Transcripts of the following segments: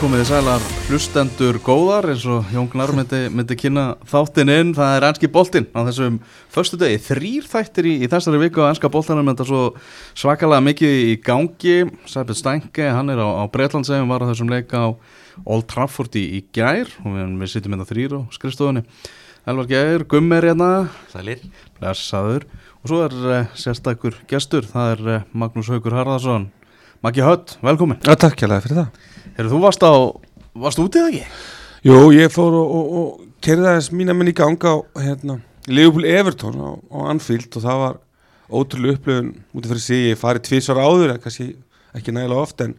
komið þið sælar hlustendur góðar eins og Jón Gnar myndi, myndi kynna þáttinn inn, það er ennski boltinn á þessum förstu degi, þrýr þættir í, í þessari viku á ennska boltanum en það er svo svakalega mikið í gangi. Sæpil Stænke, hann er á, á Breitlandsegum var á þessum leika á Old Trafford í, í gær. Og við, við sittum hérna þrýr á skrifstofunni. Elvar Gær, Gummer hérna. Sælir. Blessaður. Og svo er uh, sérstakur gestur, það er uh, Magnús Haugur Harðarsson Maggi Hött, velkomin. Já, takk kjærlega fyrir það Herru, þú varst á, varst útið ekki? Jú, ég fór og, og, og kerði aðeins mína menn í ganga á hérna, Liverpool Everton á, á Anfield og það var ótrúlega upplöfun út af fyrir sig, ég farið tvísar áður kannski ekki nægilega oft en,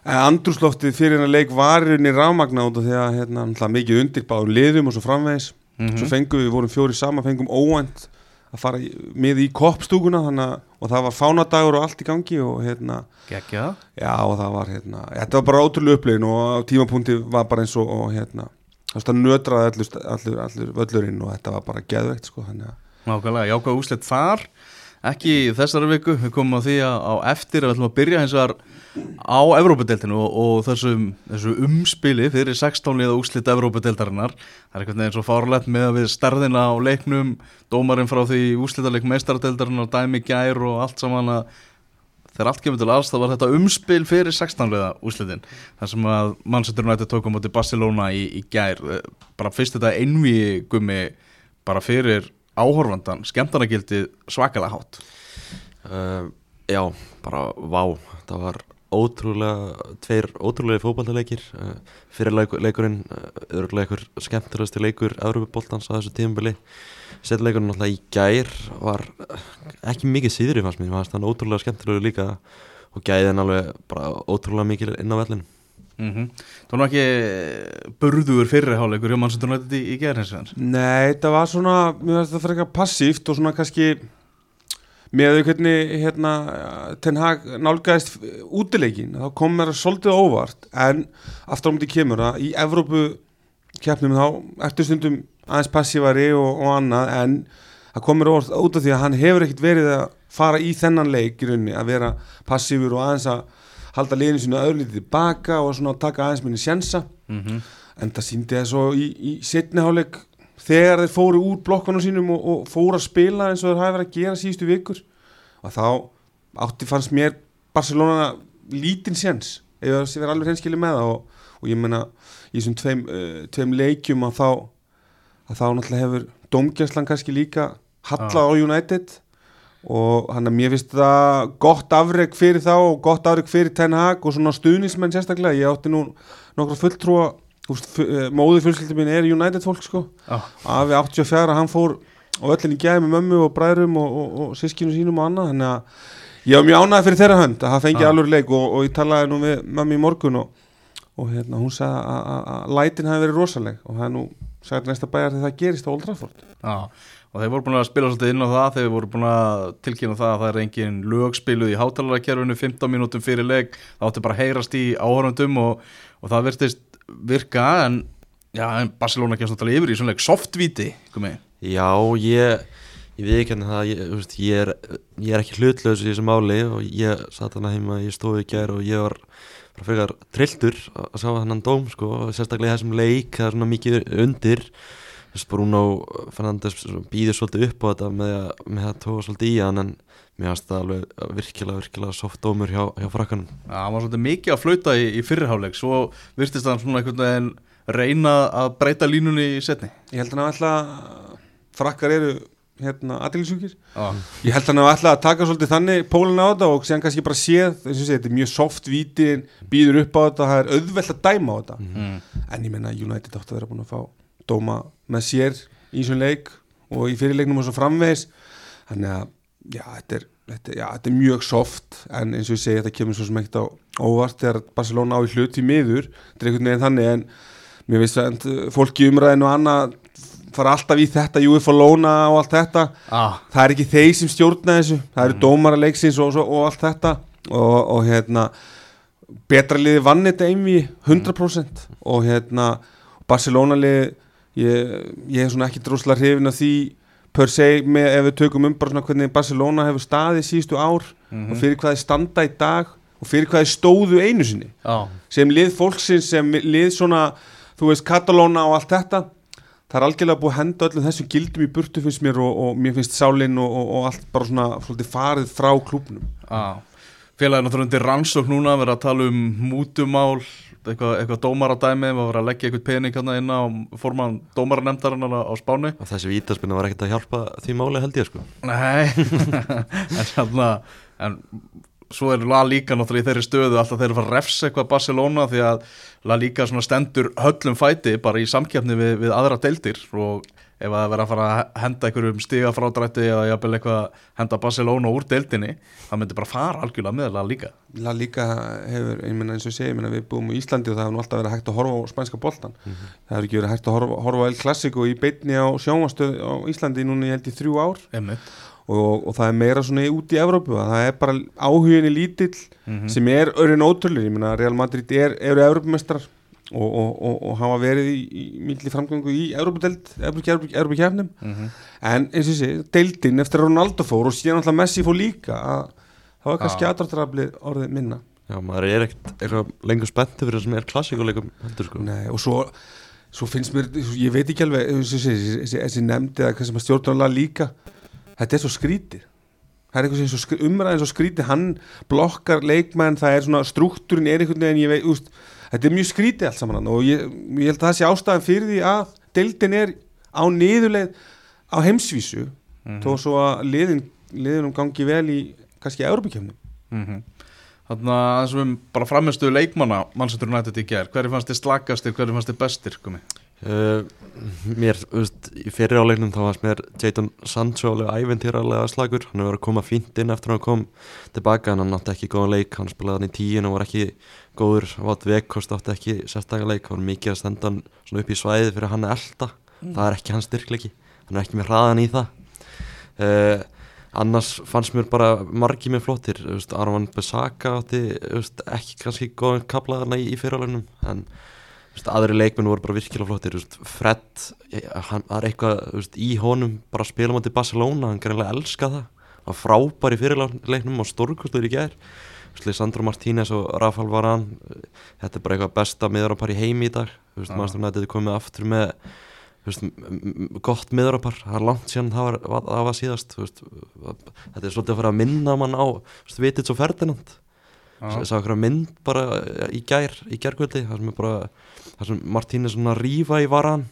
andrúsloftið fyrir hennar leik varirinn í rámagna út af því að hérna, mikið undir báðum liðum og svo framvegis. Mm svo fengum við, vorum fjóri saman, fengum óvænt að fara með í koppstúkuna að- og það var fánadagur og allt í gangi og hérna Gekja Já og það var hérna, þetta var bara ótrúlega upplegin og tímapunkti var bara eins og, og hérna, það nötraði allur, allur, allur völlurinn og þetta var bara geðveikt sko, þannig að Nákvæmlega, jákvæð úslit þar ekki þessari viku, við komum á því að á eftir að við ætlum að byrja hins vegar á Evrópadeildinu og, og þessum, þessu umspili fyrir 16 liða úslit Evrópadeildarinnar það er einhvern veginn svo fárlegt með að við stærðina á leiknum, dómarinn frá því úslitaleik meistaradeildarinnar, dæmi gær og allt saman að þegar allt kemur til alls þá var þetta umspil fyrir 16 liða úslitin þar sem að Manchester United tók á móti Barcelona í, í gær. Bara fyrst þetta einví gummi bara fyrir áhorfandan skemmtarnagildi svakalega hátt. Uh, Já, bara vá Það var ótrúlega tveir ótrúlega fótballtaleikir uh, fyrir leik, leikurinn uh, öðrulega einhver skemmtilegasti leikur Európa-boltans á þessu tímabili. Setleikurinn náttúrulega í gær var uh, ekki mikið síðri fannst mér, fannst hann ótrúlega skemmtilegur líka og gæðin alveg bara ótrúlega mikið inn á vellinu mm -hmm. Það var ekki burður fyrirháleikur hjá Manchester United í, í gerðins Nei, þetta var svona, mér finnst þetta frekar passíft og svona kannski með því hvernig hérna, Ten Hag nálgæðist útileikin, þá kom mér svolítið óvart, en aftur á mútið kemur að í Evrópu keppnum þá ertu stundum aðeins passívari og, og annað, en það kom mér óvart út af því að hann hefur ekkit verið að fara í þennan leik í rauninni, að vera passífur og aðeins að halda liðinu sinu öðrlítið tilbaka og svona taka aðeins minni sjensa mm -hmm. en það síndi það svo í, í setni hálfleik þegar þeir fóru úr blokkunum sínum og, og fóru að spila eins og þeir hafi verið að gera síðustu vikur og þá átti fannst mér Barcelona lítinn séns ef það sé verið alveg hreinskili með það. Og, og ég menna í þessum tveim, uh, tveim leikjum að þá að þá náttúrulega hefur domgæslan kannski líka halla á United. Og hann að mér finnst það gott afreg fyrir þá og gott afreg fyrir Ten Hag og svona stuðnismenn sérstaklega. Ég átti nú nokkra fulltrúa móðu fjölskyldum minn er United fólk sko ah. afi 84 hann fór á öllin í gæði með mömmu og bræðrum og, og, og sískinu sínum og annað þannig að ég var mjög ánægð fyrir þeirra hönd að það fengi Ah. alveg leik og, og ég talaði nú við mömmu í morgun og, og hérna, hún sagði að- lætin hafi verið rosaleg og það er nú sagði næsta bæjar þegar það gerist á Old Trafford Já, og þeir voru búin að spila svolítið inn á það þeir voru búin að tilkynna það að það er engin lög spiluð í hátalarækjörfinu 15 mínútum fyrir leik, það átti bara að heyrast í áhörundum og, og það virtist virka en, já, en Barcelona kemst náttúrulega yfir í svona leik softvíti. Já, ég ég veit ekki það, ég, veist, ég, er, ég er ekki hlutlaus í þessu máli og ég satt hana heima, ég stóði í gær og ég var bara frekar trilltur að sjá þennan dóm sko, sérstaklega í þessum leik það er svona mikið undir Bruno Fernandes býður svolítið upp á þetta með, með að tóa svolítið í hann en mér finnst það alveg virkilega, virkilega soft dómur hjá, hjá frakkanum. Já, hann var svolítið mikið að flauta í, í fyrirháleik svo virtist hann svona einhvern veginn reyna að breyta línunni í setni ég held að hann ætla frakkar eru hérna aðeinsjúkir Já, Ég held að hann ætla að taka svolítið þannig póluna á þetta og séðan kannski bara séð þess að þetta er mjög soft víti býður upp á þetta, það er auðvelt að dæma á þetta. Mm. en ég menna United átti að vera búin að fá dóma með sér í svon leik og í fyrirleiknum og svo framvegis. Þannig að já, þetta er, þetta, já, þetta er mjög soft en eins og ég segi þetta kemur svo ekkert á óvart þegar Barcelona á í hlut í miður. Þetta er einhvern veginn þannig en mér veist að fólki í umræðinu og annað fara alltaf í þetta, UEFA Lóna og allt þetta. Ah, það er ekki þeir sem stjórna þessu það eru dómara leiksins og, og, allt þetta. Og, og hérna betra liði vann þetta einvi 100% og hérna Barcelona liði ég, ég er svona ekki droslega hrifin af því per se með ef við tökum um bara svona hvernig Barcelona hefur staðið síðustu ár Mhm. og fyrir hvað þið standa í dag og fyrir hvað þeir stóðu einu sinni. Já, sem lið fólksins, sem lið svona þú veist, Katalóna og allt þetta það er algjörlega búið að henda öllum þessum gildum í burtu finnst mér og, og mér finnst sálinn og, og, og allt bara svona svolítið farið frá klúbnum já. Félagin náttúrulega undir rannsókn núna verið að tala um mútumál eitthvað, eitthvað dómaradæmi var að leggja eitthvað pening hérna inn á forman dómaranemndarinnar á, á Spáni. Og þessi vítaspinna var ekkert að hjálpa því máli held ég sko. Nei. En hérna en svo er La Liga náttúrulega í þeirri stöðu alltaf þeir eru að fara að refsa eitthvað Barcelona því að La Liga stendur höllum fæti bara í samkjöfni við, við aðra deildir og ef að það verða að fara að henda einhverjum stiga frádrætti eða jafnvel eitthvað henda Barcelona úr deildinni það myndi bara fara algjörlega með La Liga. La Liga hefur, ég meina eins og ég segi ég meina við búum í Íslandi og það hefur nú alltaf verið hægt að horfa á spænska boltan það hefur ekki verið hægt að horfa, horfa El Clasico í beitni á sjónvastöð á Íslandi núna ég held í þrjú ár. Og, og það er meira svona út í Evrópu að það er bara áhuginni lítill sem er örin ótrúlega, ég meina Real Madrid er, eru Evrópumestrar og, og, og, og hafa verið í, í milli framgöngu í Evrópudeld, Evrópukefnum Mhm. en eins og þessi, deildin eftir Ronaldo fór og síðan alltaf Messi fór líka að það var kannski Já. aðdraftraflið orðið minna Já, maður er ekkert lengur spenntu fyrir þessum er klassíkuleikum heldur sko Nei, og svo, svo finnst mér, ég veit ekki alveg eins og þessi, nefndi eða hvað sem að stjórnarlega líka þetta er svo skrítið það er eitthvað sem umræðin svo skrítið hann blokkar leikmenn, það er svona struktúrin er einhvern veginn, ég veit, úst þetta er mjög skrítið allt saman og ég, ég held að það sé ástæðan fyrir því að deildin er á niðurleið á heimsvísu þó svo að liðin, liðinum gangi vel í kannski Európa-kjöfnum mm Þannig að þessum bara framistu leikmanna Manchester United í ger, hverju fannst þið slakastir, hverju fannst þið bestir komi? Uh, Mér, veist, í fyrir áleiknum þá varst mér Jadon Sancho alveg æventýralega slagur, hann hefur verið að koma fínt inn eftir að hann kom tilbaka en hann átti ekki góðan leik, hann spilaði hann í tíun og var ekki góður, Vátt Vekost átti ekki sérstaklega leik, hann var mikið að stenda hann upp í svæði fyrir hann að elda það er ekki hans styrkleiki, hann er ekki með hraðan í það. Uh, annars fannst mér bara margi með flottir. Veist, Arvan Besaka átti veist, ekki kannski góðan kaplaðarna í, í fyrirlegnum en þú veist, aðri leikmenn voru bara virkilega flottir Fred, hann er eitthvað í honum bara að spila mátti Barcelona, hann greinlega elska það. Hann frábær í fyrirlegnum og stórkustur í veist, Sandro Martínez og Rafael Varane þetta er bara eitthvað besta miðarapar í heimi í dag. Þú veist, Já. maður stofnaði þetta komið aftur með veist, gott miðarapar. Það er langt síðan það var, var, var síðast veist, þetta er svolítið að fara að minna mann á vitið svo Ferdinand ég sá okkur mynd bara í gær í gærkvöldi, það sem er bara það sem Martínez svona að rífa í varan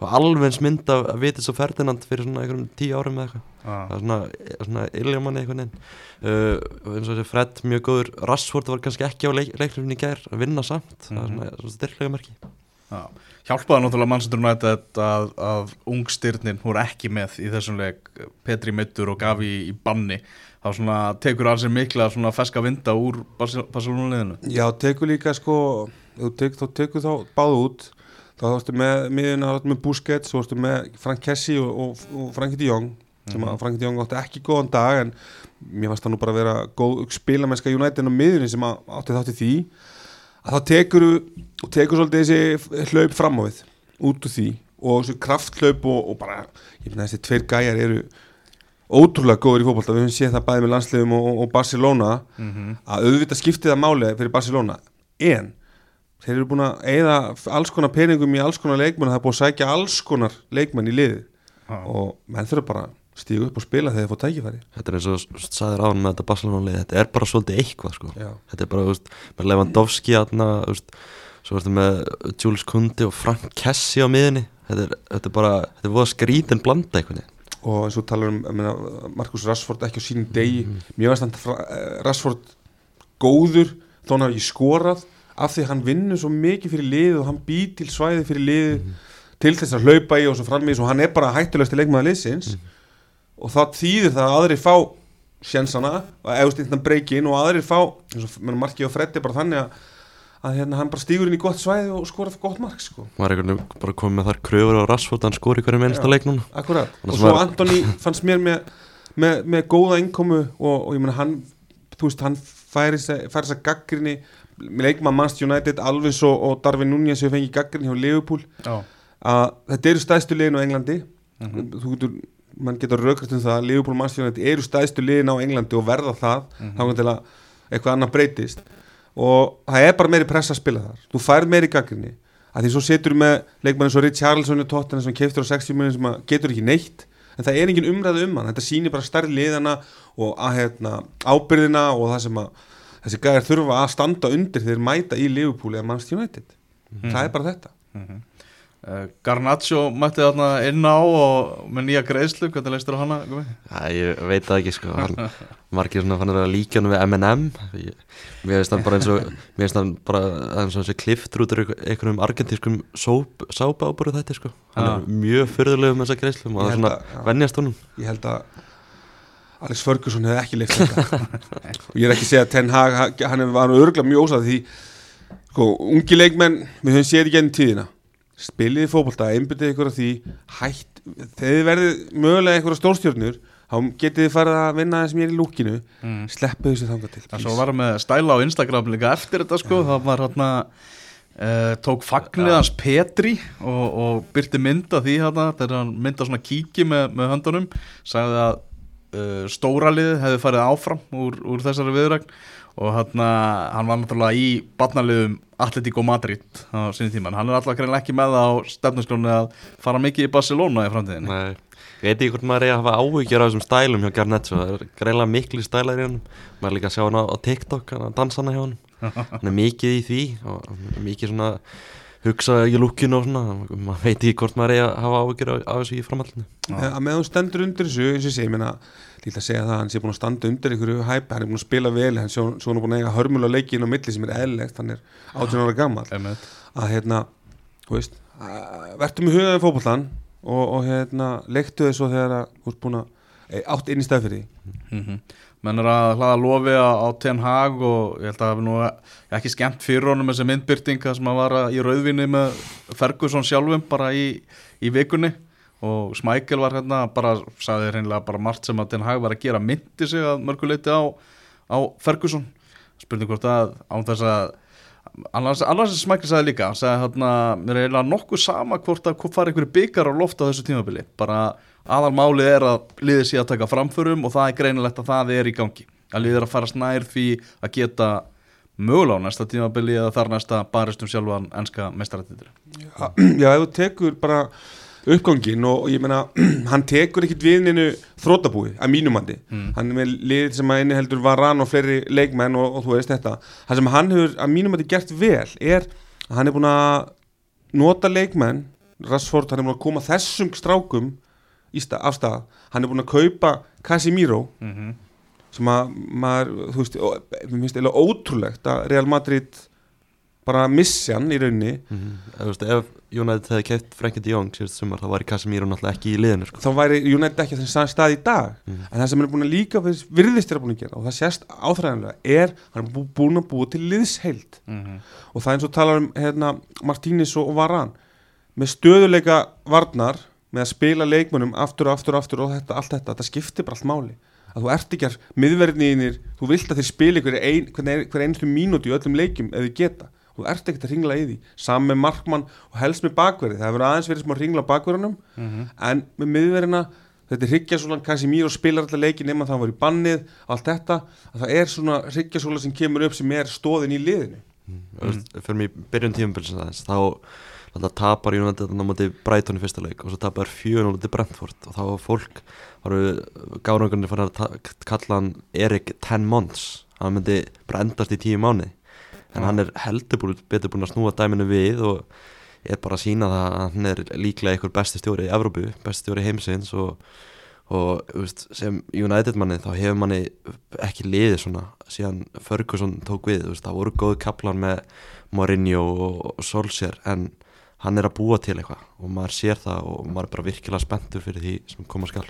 og alveg eins mynd af vitið svo Ferdinand fyrir svona einhverjum tíu árum eða eitthvað. Það er svona, svona ilja manni einhvern veginn. Uh, og eins og þessi Fred mjög góður Rashford var kannski ekki á leik, leiknum í gær að vinna samt, það er svona, svona styrklega merki. Já. Hjálpaði náttúrulega Manchester United að, að ungstyrnin voru ekki með í þessum leik Petri Mittur og Gavi í banni þá svona tekur alls mikla svona feska vinda úr Barcelona liðinu Já, tekur líka sko tek, þá tekur þá báðu út. Þá varstu með miðuna, þá varstu með Busquets svo varstu með Frank Kessi og, og, og Frankie de Jong sem að Frankie de Jong átti ekki góðan dag en mér fannst það nú bara að vera góð spilamennska United á miðunni sem átti þátti því. Að þá tekur og tekur svolítið þessi hlaup fram á við út úr því. Og þessi krafthlaup og, og bara, ég finna þessi tveir gæjar eru ótrúlega góður í fótbolta, við höfum séð það bæði með landsliðum og, og Barcelona mm að auðvitað skipti það máli fyrir Barcelona. En þeir eru búin að eigða alls konar peningum í alls konar leikmenn það er búin að sækja alls konar leikmenn í liði og menn þurfa bara að stígu upp og spila þegar þeir fá tækifæri. Þetta er eins og s- sagðir án með þetta Barcelona lið þetta er bara svolítið eitthvað sko. Já. þetta er bara, þú veist, með Lewandowski aðna, þú veist, svo ertu með Jules Kundi og Frank Kessi á miðinni þetta er, þetta er bara, þetta er voða skrítin blanda veginn og eins og talar um meina, Markus Rashford ekki á sínum degi. Mér varst hann eh, Rashford góður þó hann hafi ekki skorað af því hann vinnur svo mikið fyrir liðið og hann býr til svæði fyrir liðið til þess að hlaupa í og svo framvís og hann er bara hættulegst í leikmaða liðsins og það þýðir það að aðrir fá sjensana og eftir þetta breykin og aðrir fá eins og markið og freddi bara þannig að, að hérna, hann bara stígur inn í gott svæði og skora gott mark sko. var einhvern veginn bara komið með þar kröfur á Rashford hann skori hverju mennsta Já. leik núna Akkurat, og svo var- Antoni fannst mér með, með, með góða innkomu og, og ég meina hann þú veist, hann færi þess að gaggrinni leikma Manchester United Alvis og, og Darvin Núñez sem fengi gaggrinni hjá Liverpool Já, að þetta eru stæðstu liðin á Englandi Mhm. þú getur, mann getur raukast um það Liverpool Manchester United eru stæðstu liðin á Englandi og verða það Mhm. þá til að eitthvað annað breytist og það er bara meiri pressa að spila þar. Þú fær meiri gaggrinni að því svo setur með leikmann eins og Rich Charlesson í tóttan sem keiftur á 60 minnum sem getur ekki neitt. En það er engin umræðu um hann. Þetta sýnir bara starri liðana og að, hérna, ábyrðina og það sem að þessi gæðar þurfa að standa undir þegar mæta í Liverpool eða Manchester United. Það er bara þetta. Uh, Garnaccio mætti þarna inn á og með nýja greiðslu, hvernig leistur þú hana? Já, ég veit það ekki sko. Hann, margir svona fannir að líka hann við M&M mér finnst hann bara eins og mér finnst hann bara eins og þessi kliftur út úr einhver- einhverjum argentískum sóp, sábábúru þetta sko. Hann Ah. er mjög fyrðulegum með þessa greiðslum og það er svona að- venjast honum. Ég held að Alex Ferguson hefði ekki leikt þetta. Og ég er ekki að segja að Ten Hag hann hefði var örgulega mjög ósað því sko, ungi leikmenn, við höfum séð í genn tíðina spiliði fótbolta, einbyttið ykkur af því hætt, þegar þið verðið mögulega einhverja stórstjörnur þá getið þið farið að vinna þess mér í lúkinu Mm. sleppu þessu þangað til. En svo var með stæla á Instagram líka eftir þetta sko, það var hann uh, tók fagnið hans Petri og, og byrti mynda því hann þegar hann mynda svona kíki með, með höndunum sagði að uh, stóra liðið hefði farið áfram úr, úr þessari viðrækn og hann, hann var náttúrulega í barnaliðum Atletico Madrid á sinni tíma, en hann er alltaf greinlega ekki með það á stefnusgrónu að fara mikið í Barcelona í framtíðinni. Nei, ég veit ekki hvort maður er að hafa áhyggjur á þessum stælum hjá Garnetso það er greinlega miklu stælar í honum. Maður er líka að sjá hann á, á TikTok hann að dansa hann hjá honum. Hann er mikið í því og hann mikið svona hugsa í lukkinu og svona maður veit ekki hvort maður er að hafa áhyggjur á, þessu í framhaldinu. Að með hún stendur undir þessu eins og ég segi, ég meina líka að segja það að hann sé búin að standa undir einhverju hæpi, hann er búin að spila vel hann sé er búin að eiga hörmulega leiki inn á milli sem er eðlilegt, hann er 18 ára gammal að hérna, þú veist verðum í hugaði fótbollan og, og hérna, leiktu svo þegar að þú ert búin að e, átt inn í stað fyrir mm menn er að hlaða lofi á, á Ten Hag og ég held að það hafi nú ekki skemmt fyrir honum þessi myndbyrting það sem að vara í rauðvinni með Ferguson sjálfum bara í, í vikunni. Og Smækel var hérna bara, sagði reynilega bara margt sem að Ten Hag var að gera myndi sig að mörguleiti á, á Ferguson. Spurning hvort að án þess að annars, annars sem Smækel sagði líka hann sagði hérna, mér er eiginlega nokkuð sama hvort að fara einhverju byggar á loft á þessu tímabili. Bara aðal málið er að liðið sé að taka framförum og það er greinilegt að það er í gangi. Að liðið er að fara snær því að geta mögulega á næsta tímabili eða þar næsta baristum sjálfan enska mestarættitur Já, ef þú tekur bara uppgangin og, ég meina hann tekur ekkit viðninu þrótabúi að mínumandi, Mm. hann er með lið sem að inni heldur varan og fleiri leikmenn og, og þú veist þetta, það sem hann hefur að mínumandi gert vel er að hann er búin að nota leikmenn Rassford, hann er búin að koma þessum strákum stað, af stað, hann er búin að kaupa Casemiro mm -hmm. sem að maður, þú veist, mér finnst eða ótrúlegt að Real Madrid bara missi hann í rauninni. Mm veist, ef United hefði keitt Frenkie de Jong síðust sumar þá var Casemiro náttúrulega ekki í liðinu sko. þá væri United ekki á þessum stað í dag. Mm. en það sem er búin að líka virðist er búin að gera og það sést áþræðanlega er hann er bú, búin að búa til liðsheild. Og það er eins og talar um hérna, Martínez og, og Varan með stöðuleika varnar með að spila leikmönnum aftur og aftur og aftur og þetta, allt þetta, þetta skiptir bara allt máli. Að þú ert ekki að miðverðinir þú vilt að þeir spila hver, ein, hver, hver einstu mínúti í öllum leikjum ef þið geta. Þú ert ekki að ringla í því. Saman með markmann og helst með bakverði. Það hefur aðeins verið smá ringla á bakverðunum en með miðverðina þetta er hryggjarsólan, Casemiro spilar alltaf leikin nema það var í bannið, allt þetta að það er svona hryggjarsóla sem kemur upp sem er stóðin í liðinu. Mm. fyrir mig byrjun tímabilsins þá Þannig að tapar United á móti Brighton í fyrsta leik og svo tapar 4-0 til Brentford. Og þá var fólk, gárangurinn fann að kalla hann Erik 10 months, hann myndi bara endast í 10 mánu en hann er heldur búin, betur búin að snúa dæminu við og er bara að sína það að hann er líklega einhver besti stjóri í Evrópu, besti stjóri heimsins og, og veist, sem United manni þá hefur manni ekki liðið svona síðan Ferguson tók við, veist, það voru góðu kaplan með Mourinho og, og Solskjaer en hann er að búa til eitthvað og maður sér það og maður er bara virkilega spenntur fyrir því sem koma skal.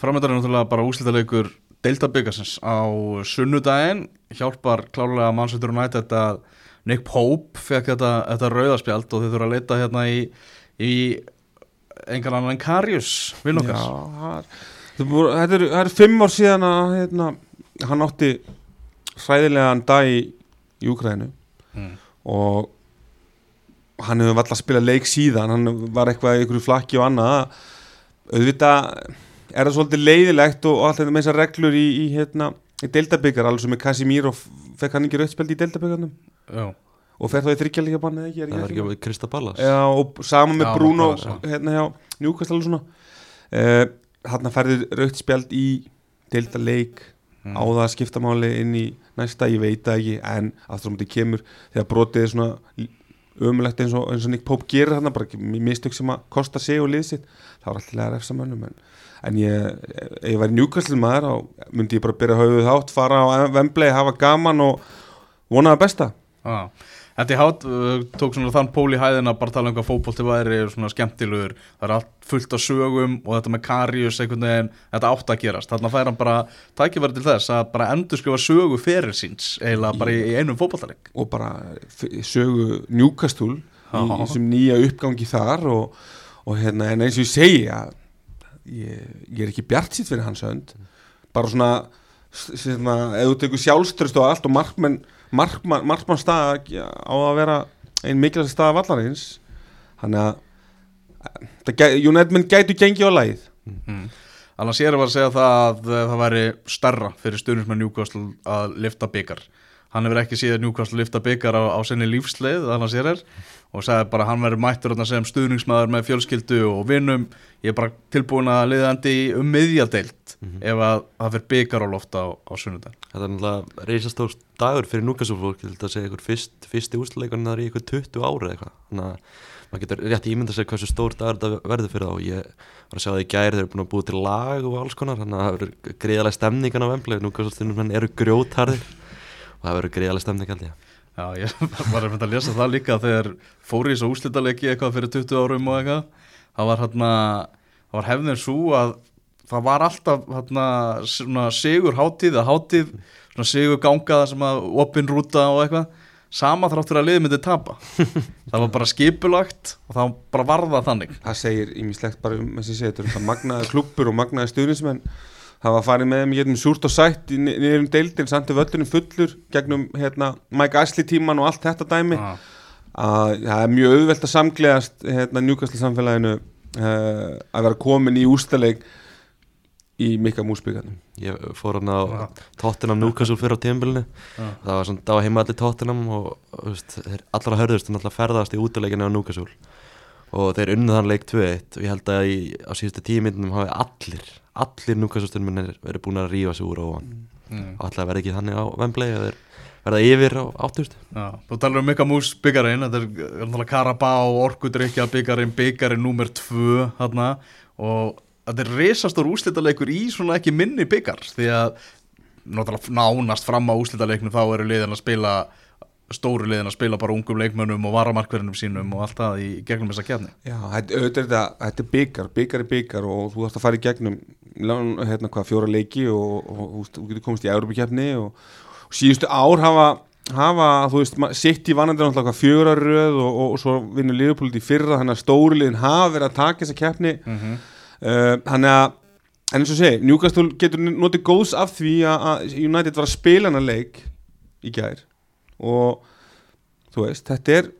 Framöndar er náttúrulega bara úslitaleikur Deildabyggasins á sunnudaginn hjálpar klálega Manchester United að Nick Pope fekk þetta, þetta rauðarspjald og þau þurfa að leita hérna í, í engan annan en Karius vinn okkar. Já, það er- þetta er þetta fimm ár síðan að hérna, hann átti hræðilegan dag í, í Úkræðinu mm. og hann hefur valla að spila leik síðan hann var eitthvað í einhverju flakki og annað. Auðvitað er það svolítið leiðilegt og, og allt þetta með þessar reglur í, í hérna, í deildabikar alveg sem með Casimiro fekk hann ekki rauðspjald í deildabikarnum? Já, og fer þá í þryggjalíka banni ekki, er það er ekki ekki með Krista Ballas Já, og sama með Já, Bruno hérna hjá Newcastle og svona. Uh, hann færði rauðspjald í deildaleik Mm. á það að skipta máli inn í næsta, ég veit það ekki en aftur á móti kemur þegar brotið er svona ömulegt eins og, eins og Nick Pope gerir þarna, bara mistök sem að kosta sig og lið sitt, það var alltaf að refsa mönnum en, en ég, ef ég væri Newcastle maður, þá myndi ég bara byrja höfuð þátt, fara á Wembley, hafa gaman og vona það besta. Já, Þetta í hát uh, tók svona þann pól í hæðina bara tala um hvað fótbolti væri svona skemmtilegur, það er allt fullt af sögum og þetta með Karius einhvern veginn þetta átt að gerast, þarna fær hann bara tækifæri til þess að bara endur skrifa sögu fyrir síns, eiginlega bara í, í einum fótboltaleg og bara sögu í þessum nýja uppgangi þar og, og hérna, en eins og ég segi að ég, ég er ekki bjart sitt fyrir hans hönd. Bara svona svona, ef þú tekur sjálfströst og allt og markmenn markmann, markmann stað á að vera einn mikilvægt stað vallarins. Þannig að menn gætu gengið á lagið. Mm. Annars ég er að segja það að uh, það væri starra fyrir stundismenn Newcastle að lifta byggar hann hefur ekki síðan Newcastle lifta byggar á, á sinni lífsleið, annars ég er og sagði bara að hann verður mættur sem stuðningsmaður með fjölskyldu og vinnum ég er bara tilbúin að liðandi um miðjadeild ef að það fyrir byggar á lofta á, á sunnudag. Þetta er náttúrulega reisastór dagur fyrir núkastúrfólk til að segja ykkur fyrst, fyrsti úrstuleikunni þar í ykkur 20 ári eða eitthvað. Þannig að maður getur rétt ímynda sér hversu stór dagur þetta verður fyrir þá. Og ég var að sjá það í gæri þeir eru búin að búið til lag og alls konar þannig að það verður greiðalega stemningan á vembli núkastúrfólk eru grjótharðir og það verður greiðalega stemning held ég. Já, ég var að að lesa það líka þegar fóri í þessu úslítalegi eitthvað fyrir 20 árum og eitthvað. Það var hérna, það var hefðin svo að það var alltaf hérna svona sigur hátíð eða hátíð, svona sigur ganga sem að opin rúta og eitthvað. Sama þráttur að liðið myndi tapa. Það var bara skipulagt og það bara varða þannig. Það segir ímislegt bara um þessi þetta er magnaði klubbur og magnaði stuðnismenn var farið með þeim gegnum súrt og sætt niður um deildin, samt er völlunum fullur gegnum hérna, Mike Ashley tíman og allt þetta dæmi. Að það er mjög auðvelt að samgleðast hérna, njúkastlega samfélaginu uh, að vera komin í ústaleik í mikka músbyggarnum. Ég fór hann á Já. Tottenham Newcastle fyrir á tímabilinu. Já. það var svona, það var heima allir Tottenham og veist, þeir allra hörðust en allra ferðast í útileikinu á Newcastle. Og þeir unnið hann leik 2-1 og ég held að í, á síðustu tíu myndunum hafi allir, allir stundum verið búin að rífa sig úr og hann. Mm. og alltaf verði ekki þannig á að þeir verða yfir á 8000 Já, þú talar um Mika Mús byggarinn þetta er náttúrulega Karabá, Orkudrykja byggarinn, byggarinn númer 2 þarna. Og þetta er risastór úslitaleikur í svona ekki minni byggar því að náttúrulega nánast fram á úslitaleiknum þá eru liðin að spila stóru liðin að spila bara ungum leikmönnum og varamarkverðinum sínum og allt það í gegnum þessa kefni Já, þetta, er er byggar, byggar er byggar og þú þarfst að fara í gegnum hérna hvað, fjóra leiki og, og, og þú getur komist í Európa-kefni og, og síðustu ár hafa, hafa þú veist, sitt í vanandi náttúrulega hvað fjóra röð og, svo vinnur liðupóliti í fyrra þannig að stóri liðin hafa verið að taka þessa kefni mm -hmm. uh, þannig að en eins og segi, Newcastle getur notið góðs af því að, að United var að spila hana leik í gær og þú veist, þetta er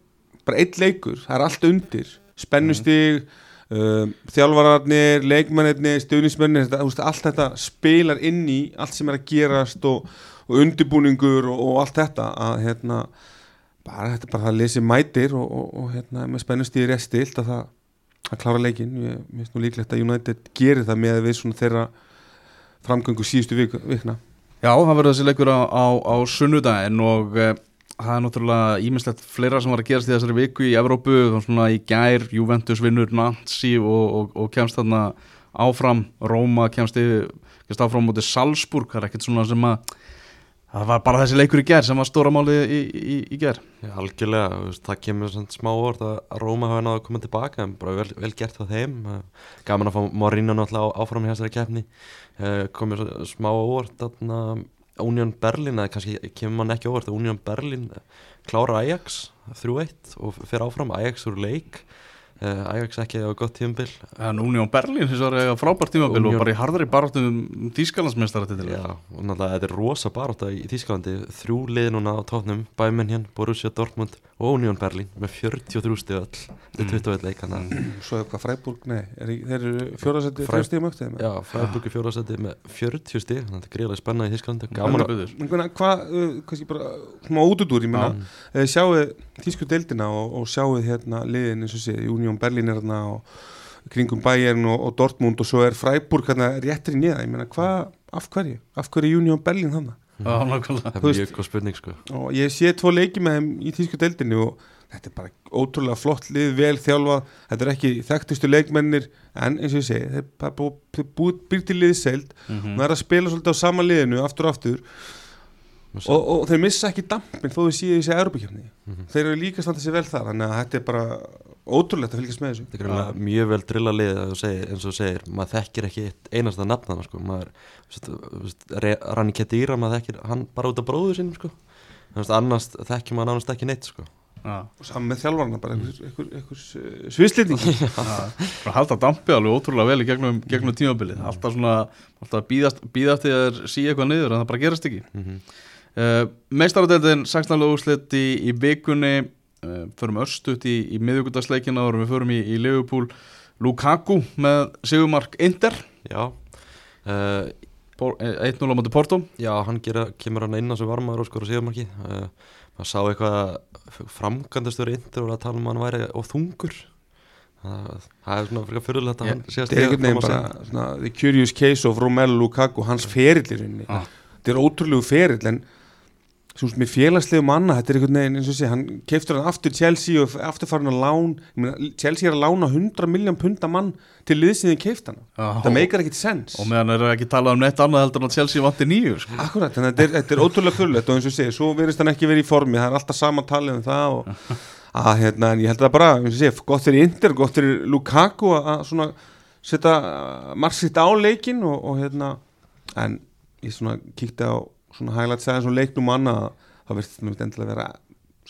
bara eitt leikur, það er allt undir. Spennustig um, þjálfararnir, leikmennirnir stuðnismennir, þetta, þú veist, allt þetta spilar inn í allt sem er að gerast og, og undirbúningur og, og allt þetta að hérna bara þetta er bara það lesi mætir og, og, hérna með spennustig rétt stilt að það að klára leikin, ég finnst nú líklegt að United gerir það með við svona þeirra framgöngu síðustu vik, vikna. Já, það verður þessi leikur á, á, á sunnudaginn og e, það er náttúrulega ímislegt fleira sem var að gerast í þessari viku í Evrópu, svona í gær Juventus vinnur Nancy og, og, og kemst þarna áfram. Róma kemst, kemst áfram mútið Salzburg, það er ekkert svona sem að það var bara þessi leikur í gær sem var stóra málið í, í, í gær. Já, algjörlega, það kemur svona smá orð að að Róma hafa að koma tilbaka en bara vel, vel gert á þeim. Eh, gaman að fá Marino náttúrulega áfram í þessari keppni. Eh, komið svo- smá orð þarna Union Berlin, eða kannski kemur mann ekki óvart að Union Berlin klára Ajax 3-1 og fer áfram Ajax úr leik Ajax ekki á gott tíumbil En Union Berlin hins vegar eiga frábært tímabil Union- og bara í harðari baráttum Þýskalandsmeistaratitil. Já, og náttúrulega þetta er rosa barátta í Þýskalandi. Þrjú lið núna á tóknum Bayern hér, Borussia Dortmund og Union Berlin með 43 stig öll. Þetta er 21 leik að Svo eitthvað Freiburg, nei, er, þeir eru fjórasetti Fre- fjórstíðum öktið Já, Freiburg í fjóraðsæti með 40 stig. Þannig að þetta er greiðlega spennað í að að Hvað, hva, uh, kannski bara smá útudúr, ég meina. Uh, tísku deildina og, og sjáuð hérna liðin eins og sé, Union Berlin er hérna og kringum Bayern og, og Dortmund og svo er Freiburg hérna réttir í niða, ég meina hvað, af hverju, af hverju er Union Berlin þannig? Nákvæmlega. Það er mjög góð spurning sko. Og ég sé tvo leiki með þeim í tísku deildinni og þetta er bara ótrúlega flott lið, vel þjálfað. Þetta er ekki þekktustu leikmennir en eins og ég segi, þeir búið bú, bú, býr til liðseild Mhm. og það er að spila svolítið á sama liðinu aftur og aftur og, og þeir missa ekki dampin þó þau séu í þessi Europakefni Mhm. þeir eru líka standa sér vel þar þannig að þetta er bara ótrúlegt að fylgjast með þessu. Þetta er greinlega mjög vel drilla lið að eins og segir, maður þekkir ekki eitt einasta nafnana sko, maður, Rani Kedira, maður þekkir hann bara út af bróðu sinum sko, annars þekkir maður nánast ekki neitt sko. Já, og saman með þjálfarna bara einhvers, uh, svislendingi já. Bara halda dampi alveg ótrúlega vel í gegnum, gegnum tímabilið. Alltaf svona, alltaf býðast, því að þeir síja eitthvað niður en það bara gerast ekki. Mm -hmm. Uh, Meistaradeldin 16. úrslit í, í vikunni. Uh, Förum örstuðt í, í miðvíkudagsleikina og við förum í, í Liverpool. Lukaku með Sigurmark Inter. Já, uh, eh, 1-0 á móti Porto. Já, hann gera, kemur hann inn á sem varmaður og skora síðumarki, uh, maður sá eitthvað framkvæmdastur indur og að tala um hann væri og þungur, það, það er svona frekar fyrirlegt að að þetta er einhvern veginn fram á sig. bara svona, the curious case of Romelu Lukaku hans ferill í rauninni. Ah. þetta er ótrúlegu ferill en svo sem með félagslegu manna þetta er einhvern veginn eins og sé hann keiftur hann aftur Chelsea og aftur farin að lán meina, Chelsea er að lána 100 miljón punta mann til liðsinni keift hann. Það meikar ekkit sens. Og meðan er ekki talað um neitt annað heldur en að Chelsea vanti nýju sko. Akkurat, þannig að þetta er, þetta er ótrúlega fyrirlegt og eins og segir, svo verðist hann ekki verið í formi það er alltaf sama talið um það og, að, hérna, en ég held að bara, eins og segir, gott fyrir Inter, gott fyrir Lukaku að, að svona setja margsitt á leikin og, og hérna, en ég svona kíkti á svona hæglætt segja svona leiknum manna að það verðist mér endilega vera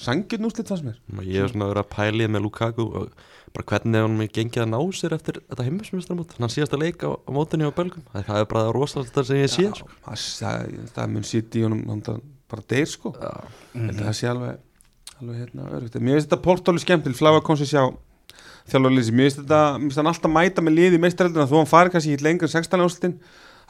sangið núslit fannst mér. Ég hef svona verið að pælið með Lukaku og bara hvernig hann mér gengið að ná sér eftir þetta heimismjöstramót, hann síðast að leika á, á mótunni á Belgum, það er bara rosalega þetta sem ég sé sko. það, það, það mun sitt í honum það bara deyr sko. Já, að það sé alveg, alveg hérna, örugt. Mér finnst þetta portáli skemmtil, Flava kom sér sjá þjálfarlýsi, mér finnst þetta mér finnst hann alltaf mæta með liði í meistaröldina þó hann fari kannski hitt lengur en 16 áslutin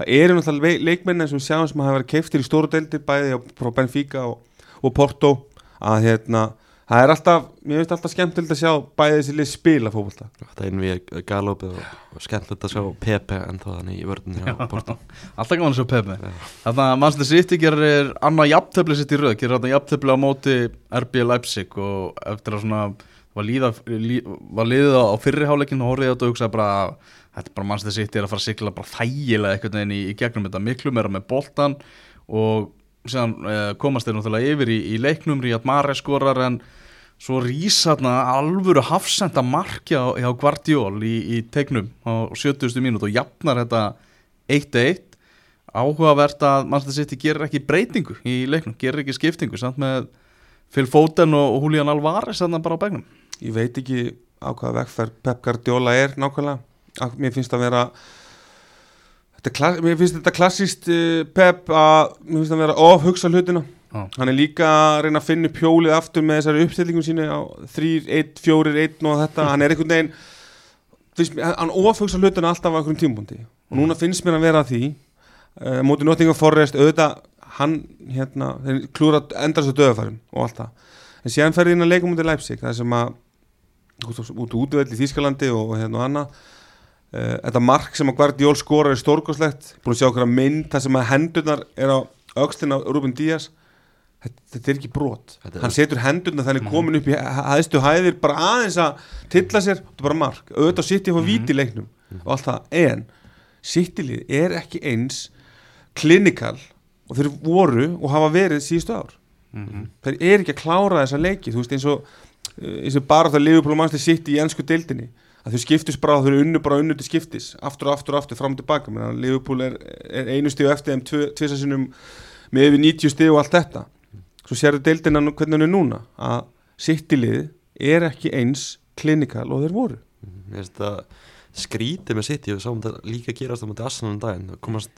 það eru náttúrulega leikmenn og við sjáum sem hafa verið keiftir í stóru deildir bæði frá Benfica og, og Porto að hérna, það er alltaf mér finnst alltaf skemmtild að sjá bæði þessi lið spila fókbalta þetta er við galopið og, og skemmtilegt að sjá Pepe en þá þannig í Porto. Alltaf gaman að sjá Pepe. Þannig að Manchester City gerir annað jafntöfli sitt í röð, gerir þetta jafntöfli á móti RB Leipzig og eftir að svona var, líða, lí, var liðið á, á fyrri hálfleikin og horfið á þetta og hugsaði bara þetta er bara Manchester City er að fara að sigla bara þægilega einhvern veginn í, í gegnum þetta. Miklu meira með boltan og síðan eh, komast þeir náttúrulega yfir í, í leiknum. Ríad Mare skorar en svo rísa þarna alvöru hafsenda markja hjá Guardiol í, í teiknum á 70. mínút og jafnar þetta 1-1 áhugavert að Manchester City gerir ekki breytingu í leiknum, gerir ekki skiptingu samt með Phil Foden og Julian Alvarez þarna bara á begnum ég veit ekki á hvaða vegferð Pep Guardiola er nákvæmlega mér finnst að vera þetta, er kla- mér finnst þetta klassist uh, Pep að mér finnst að vera of hugsa hlutina. Já. hann er líka að reyna að finna upp hjólið aftur með þessari uppstillingum sínu á 3, 1, 4, 1 og þetta. Hann er einhvern veginn finnst, hann of hugsa hlutina alltaf á einhverjum tímpúndi og núna finnst mér að vera að því uh, móti Nottingham Forest auðvitað hann hérna klúra endar svo döðafærum og allt það. En síðan ferði inn að leika mútið Leipzig það sem að út, út í Þýskalandi og, hérna og annað þetta mark sem að Guardiol skorar er stórkoslegt búin að sjá okkur að mynd það sem að hendurnar er á aukslinn á Ruben Díaz. Þetta, þetta er ekki brot. Er- hann setur hendurnar þannig komin upp í hæðstu hæðir bara aðeins að tilla sér. Þetta er bara mark, auðvitað sitt ég að fá víti í leiknum og allt það, en sittilið er ekki eins klinikal og þeir voru og hafa verið síðustu ár. Þeir eru ekki að klára þessa leiki. Þú veist eins og eh, eins og bara það Liverpool og Manchester City í ennsku deildinni að þau skiptis bara, þau eru unnu bara unnu til skiptis aftur og aftur og aftur fram og tilbaka. Menna, Liverpool er, er einu stíu eftir þeim tvisasinum með yfir 90 stíu og allt þetta. Svo sérðu deildina nú- hvernig hann er núna að City lið er ekki eins klinikal og þeir voru. Mér finnst það skrítið með City og sáum þetta líka gerast á mútið Arsenal um daginn það komast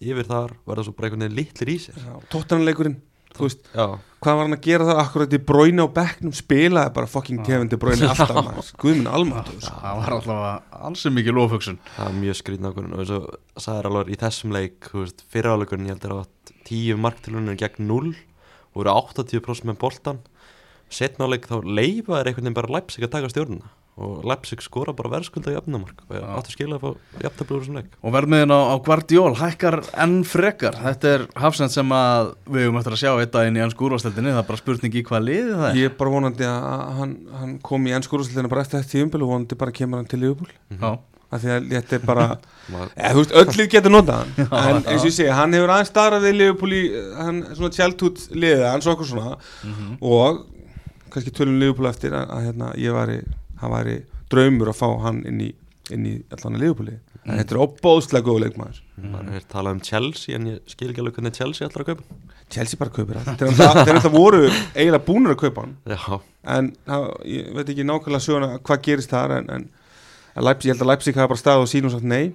yfir þar verða svo bara einhvern veginn litlir í sér. Tóttanleikurinn, þú veist Já, hvað var hann að gera það? Akkurat í bróinu á bekknum spilaði bara fucking Kevin De Bruyne alltaf maður, guðminn almáttu það var alltaf ansið mikið lofhugsun það er mjög skrítið ákvörðun. Og og sagðir alveg í þessum leik þú veist, fyriráleikurinn ég heldur að tíu marktilunir gegn 0 og voru 80% með boltan setnáleik þá leifa er einhvern veginn bara Leipzig að taka stjórnuna og Leipzig skora bara verðskulda jöfnumark og ég Já. áttu skilja að fá jöfnablu úr þessum leik. Og verðmiðin á, á Guardiol hækkar enn frekar. Þetta er hafsend sem að við höfum eftir að sjá eitt daginn í ennsku úrvasteldinni það er bara spurning í hvað liði það er. Ég er bara vonandi að hann, hann kom í ennskúrúsleina bara eftir þetta tíumbil og vonandi bara kemur hann til Liverpool. Já, af því að þetta er bara eða, þú veist, öll lið getur notað hann. En eins og ég segi, hann hefur aðeins starrað við Liverpool í hann, svona childhood liðið hans og okkur svona. Mhm. og kannski tölum Liverpool eftir að, að hérna, ég væri, hann væri draumur að fá hann inn í, inn í allan að Liverpooli. En þetta er opbóðslega góð leikmaður. Maður hefur talað um Chelsea en ég skil ekki alveg hvernig Chelsea að kaupa Chelsea bara kaupir hann. Þeir náttúrulega voru eiginlega búnir að kaupa hann. Já, en það, ég veit ekki nákvæmlega söguna hvað gerist þar en, en Leipzig, ég held að Leipzig hafa bara stað og sín og sagt nei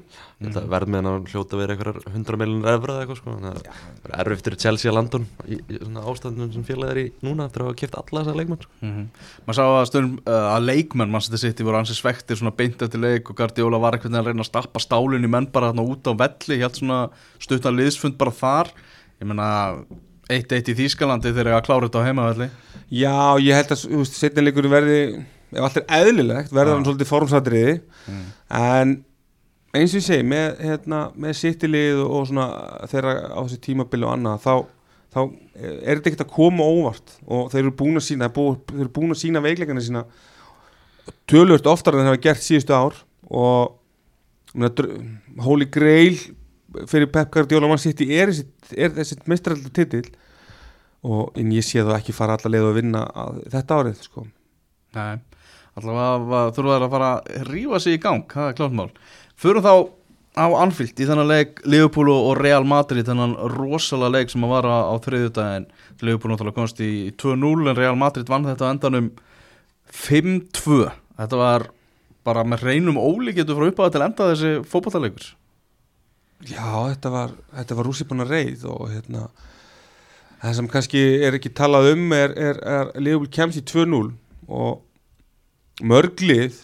verð með hann að hljóta verið einhverjar 100 miljonur efra eða eitthvað sko. Það er erfitt fyrir Chelsea að landa honum í, í svona ástæðunum sem félagið er í núna eftir að hafa kipt alla þessa leikmann Mhm. maður sá að stundum uh, að leikmenn mann þetta sitt voru ansið svektir svona beint eftir leik og Guardiola var veginn að reyna að stappa stálinu í menn bara þarna út á velli helt svona stuttan liðsfund bara þar. Ég meina 1-1 í Þýskalandi þegar ég að klára þetta á heimavelli. Já, ég held að setnileikurinn verði ef allt er eðlilegt, verður hann svolítið formsatriði. Mm. en eins og ég segi með, hérna, með sittilið og, og svona þeirra á þessi tímabili og annað þá, þá er þetta ekkert að koma óvart. Og þeir eru búin að sína bú, þeir eru búin að sína veikleikana sína tölvört oftar en þeir hafa gert síðustu ár. Og Holy Grail fyrir Pep Guardiola mann sitt er, þessi- er þessi mestralda titill og en ég sé það ekki fara alla leið að vinna að, þetta árið sko. Nei, allavega þurfa þær að fara að rífa sig í gang, það er klátt mál. Förum þá á Anfield í þennan leik Liverpool og Real Madrid þennan rosalega leik sem að vara á þriðjudaginn. Liverpool náttúrulega komst í 2-0 en Real Madrid vann þetta endanum 5-2 Þetta var bara með reynum ólíkjötu frá uppáða til enda þessi fótballalegur Já, þetta var, þetta var rússipanna reið og hérna það sem kannski er ekki talað um er, er, er Leopold kemst í 2-0 og mörglið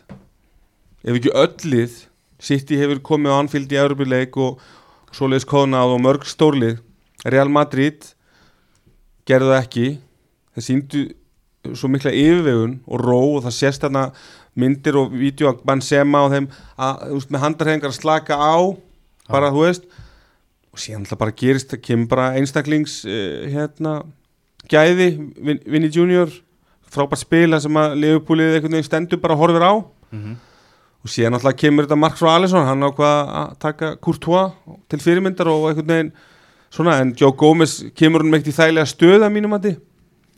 ef ekki öllið City hefur komið á Anfield í Európileik og svoleiðis kóðnað og mörg stórlið Real Madrid gerðu það ekki. Það síndu svo mikla yfirvegun og ró og það sést þarna myndir og vídeo af Benzema og þeim að, þú veist, með handarhengar að slaka á bara, þú veist. Og síðan alltaf bara gerist, það kemur bara einstaklings uh, hérna gæði, Vin- Vinny Junior frábært spila sem að Leifupúlið einhvern veginn stendur bara og horfir á. Mm -hmm. og síðan alltaf kemur þetta Mark frá Alisson hann ákvað að taka Courtois til fyrirmyndar og einhvern veginn svona, en Joe Gomez kemur hann meitt í þægilega stöða mínum að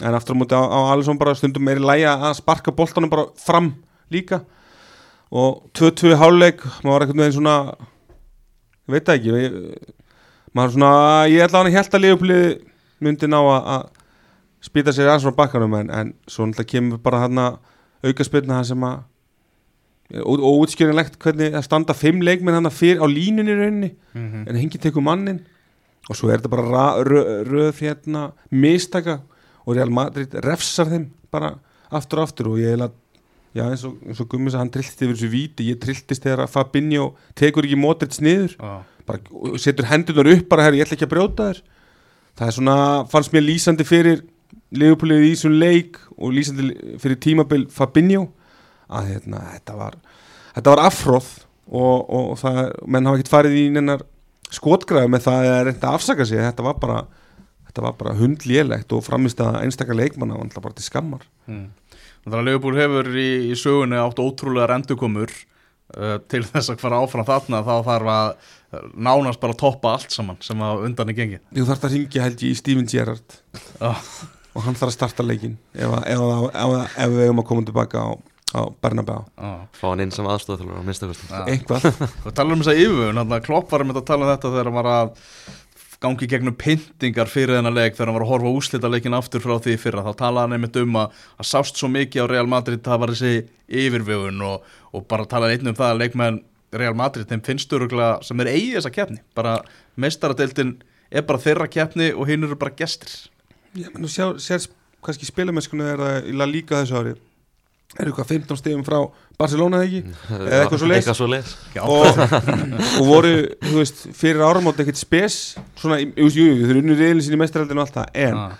en aftur á móti á, á Alisson bara stundum meiri læja að sparka boltanum bara fram líka. Og 2-2 háluleik, maður var einhvern veginn svona ég veit ekki ég, maður svona, ég ætla hann að held að liðuplið myndi ná að spýta sér aðeins frá bakkanum en, en svo náttúrulega kemur bara hann auka spilna hann sem að og, útskjörinlegt hvernig það standa fimm leikmenn hann fyrir á línunni rauninni Mhm. en hengið tekur mannin og svo er þetta bara ra- röð, hérna mistaka og Real Madrid refsar þeim bara aftur og aftur. Og ég er að já eins og, og Gummis að hann trillti yfir þessu víti. Ég trilltist þegar að Fabinho tekur ekki Modric niður. Já, bara og setur hendunar upp bara herri ég ætla ekki að brjóta þér. Það er svona fannst mér lýsandi fyrir Leopoldið í þessum leik og lýsandi fyrir tímabil Fabinho að hérna, þetta var þetta var afhróð og, og, það, menn hafa ekkert farið í nennar skotgræði með það að reynda að afsaka sig þetta var bara þetta var bara hundlélegt og framist að einstakar leikmanna var náttúrulega bara til skammar mm. Þannig að Leopold hefur í, í sögunni átt ótrúlega rendukomur uh, til þess að fara áfram þarna þá þarf að nánast bara toppa allt saman sem að undan er gengið þú þarft að ringja held ég í Steven Gerrard. Og hann þarf að starta leikin ef, að- ef, ef, ef, ef við eigum að koma tilbaka á, á Bernabéu Já. fá hann inn sem aðstofþjálfur á minnstakosti Já. eitthvað. Og talar um þess að að Klopp var með að tala um þetta þegar hann var að gangi gegnum pyntingar fyrir þennan leik þegar hann var að horfa úslita leikin aftur frá því í fyrra. Þá talaði hann einmitt um að að sást svo mikið á Real Madrid það var þessi yfirvögun og, og bara talaði einn um það að leikmenn Real Madrid þeim finnst öruglega sem er eigið þessa keppni. Bara meistaradeildin er bara þeirra keppni og hinn eru bara gestir Já, menn þú sjá, sér kannski spilumennskunu er það í La Liga þessu ári. Er eitthvað 15 stegum frá Barcelona eða ekki? Eða eitthvað svo leis Já, og, og voru, þú veist, fyrir áramót ekkert spes, svona, jú, jú, jú, þau eru unnur reyðin sinni mestraraldinu og allt það, en Ah,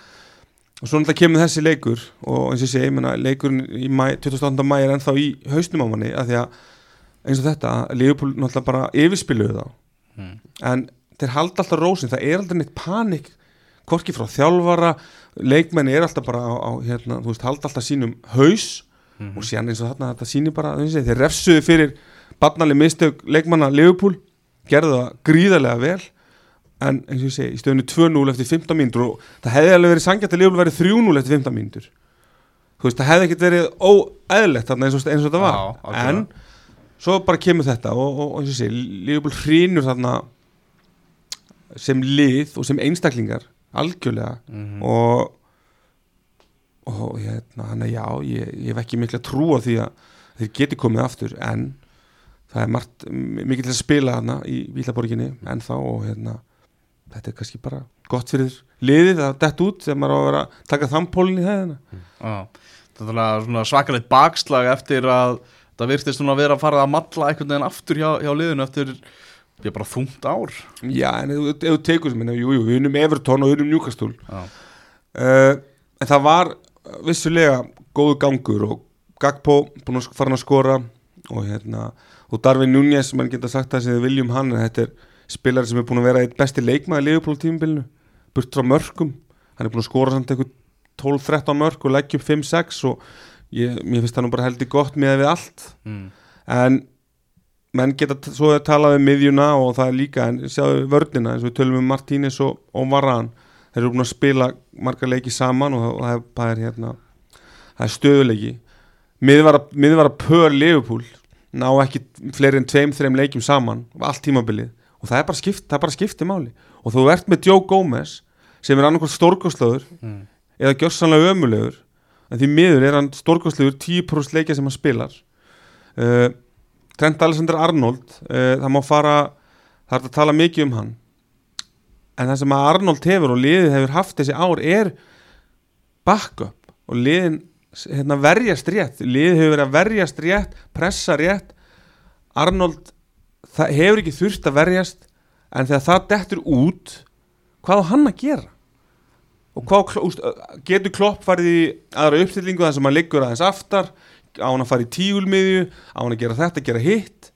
og svo náttúrulega kemur þessi leikur og eins og ég segi, leikurinn í mæ, 28. mæ er ennþá í hausnum á manni af því að eins og þetta, Leopold náttúrulega bara yfirspiluðu þá. Mm. en þeir halda alltaf rósin, það er aldrei neitt panik korki frá þjálfara leikmenni er alltaf bara á, á hérna, þú veist, halda alltaf sínum haus Mhm. og síðan eins og þarna þetta sýnir bara þeir refsuðu fyrir barnali mistök leikmanna Leopold gerðu það gríðarlega vel en eins og ég segi, í stöðunni 2-0 eftir 15 mínútur og það hefði alveg verið sangjart að Leopold verið 3-0 eftir 15 mínútur. Þú veist, það hefði ekkert verið óeðlegt þarna eins og, eins og þetta var. Já, en svo bara kemur þetta og, og, og eins og ég segi, Leopold hrýnur þarna sem lið og sem einstaklingar algjörlega. Mhm. og og hérna, hann er já ég, ég hef ekki mikla trú á því að þeir geti komið aftur en það er margt, mikið til að spila hana í Vílaborginni en þá og hérna þetta er kannski bara gott fyrir liðið að dett út þegar maður á að vera að taka þampólinn í hæðina. Já, þetta er svakalegt bakslag eftir að það virtist að vera að fara að matla einhvern veginn aftur hjá, hjá liðinu eftir ég bara þungt ár. Já, en ef, þú- tekur sem minna, jú, jú, við unum Evertón og við unum Newcastle. Uh, en það var vissulega góðu gangur og Gagpo búin að fara að skora og hérna og Darvin Núñez, mann geta sagt það sem þið viljum hann en þetta er spilari sem er búin að vera eitt besti leikmaði í Liverpool tímabilinu burt frá mörgum, hann er búin að skora samt eitthvað 12-13 mörg og leggja upp 5-6 og ég, mér finnst það nú bara heldur gott með við allt. Mm. en menn geta svo að tala um miðjuna og það er líka, en sjáðu vörnina eins og við tölum um Martínez og, og Varane. Þeir eru búin að spila marga leiki saman og það, og það, er, hérna það er stöðuleiki miðvara, miðvara pör Liverpool ná ekki fleiri en tveim, þreim leikjum saman allt tímabilið. Og það er bara skipt, það er bara skipti máli. Og þú ert með Joe Gomez sem er annarkvæmt stórkostlöður Mm. eða gjörsanlega ömulegur en því miður er hann stórkostlegur 10% leikja sem hann spilar. Uh, Trent Alexander Arnold uh, það má fara það er að tala mikið um hann. En það sem að Arnold hefur og liðið hefur haft þessi ár er backup og liðin hérna, verjast rétt. Liðið hefur verið að verjast rétt pressa rétt. Arnold hefur ekki þurft að verjast en þegar það dettur út hvað á hann að gera? Og hvað getur klopp farið í aðra uppstillingu þar sem hann liggur aðeins aftar á hann að fara í tígulmiðju á hann að gera þetta, gera hitt.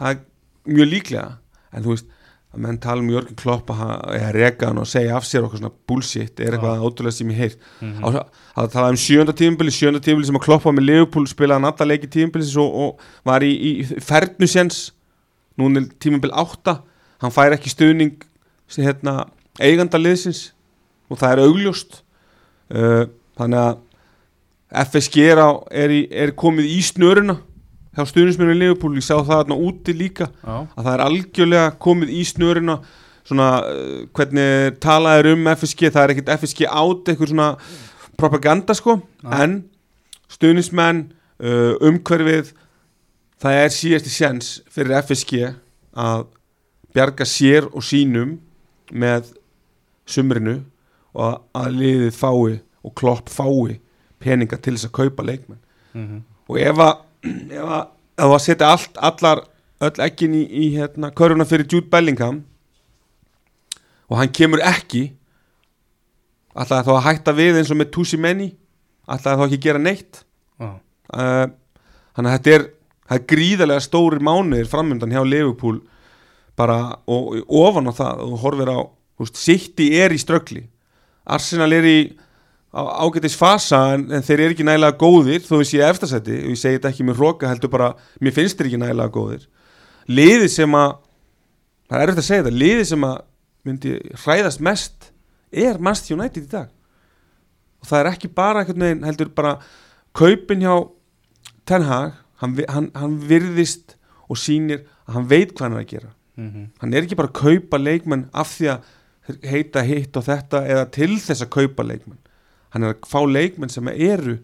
Það er mjög líklega. En þú veist að menn tala um Jörgen Klopp eða reka hann og segja af sér okkur svona bullshit er eitthvað ótrúlega sem ég Mhm. mm að tala um sjönda tímabili sjönda tímabili sem að Kloppa með Liverpool spilaði hann alla leiki tímabili og, og var í, í fernusjens núna er tímabili átta. Hann fær ekki stuðning sem hérna eiganda liðsins og það er augljóst. Uh, þannig að FSG er, á, er, í, er komið í snöruna hjá stuðnismennu Liverpool, ég sá það þarna úti líka Já, að það er algjörlega komið í snöruna. Svona uh, hvernig talað er um FSG, það er ekkert FSG át eitthvað svona propaganda sko. Nei. en stuðnismenn uh, umhverfið það er síðasti sjens fyrir FSG að bjarga sér og sínum með sumrinu og að liðið fái og klopp fái peninga til þess að kaupa leikmenn. Mm og ef að ef að, að setja allt, allar öll ekkin í, í hérna, körfuna fyrir Jude Bellingham og hann kemur ekki alltaf þá að hætta við eins og með Tusi Menni alltaf þá ekki gera neitt? Já, uh, þannig að þetta er, er gríðarlega stóri mánuðir framöndan hjá Liverpool bara og, og ofan á það og horfir á, City er í ströggli. Arsenal er í ágætis fasa en, en þeir eru ekki nægilega góðir þó við séu eftirsætti og ég segi þetta ekki með hróka heldur bara, mér finnst þeir ekki nægilega góðir. Liðið sem að það er eftir að segja þetta, liðið sem að myndi hræðast mest er Manchester United í dag. Og það er ekki bara veginn heldur bara kaupin hjá Ten Hag hann, hann, hann virðist og sýnir að hann veit hvað hann er að gera. Hann er ekki bara að kaupa leikmenn af því að heita hitt og þetta eða til þess að kaupa leikmenn hann er að fá leikmenn sem eru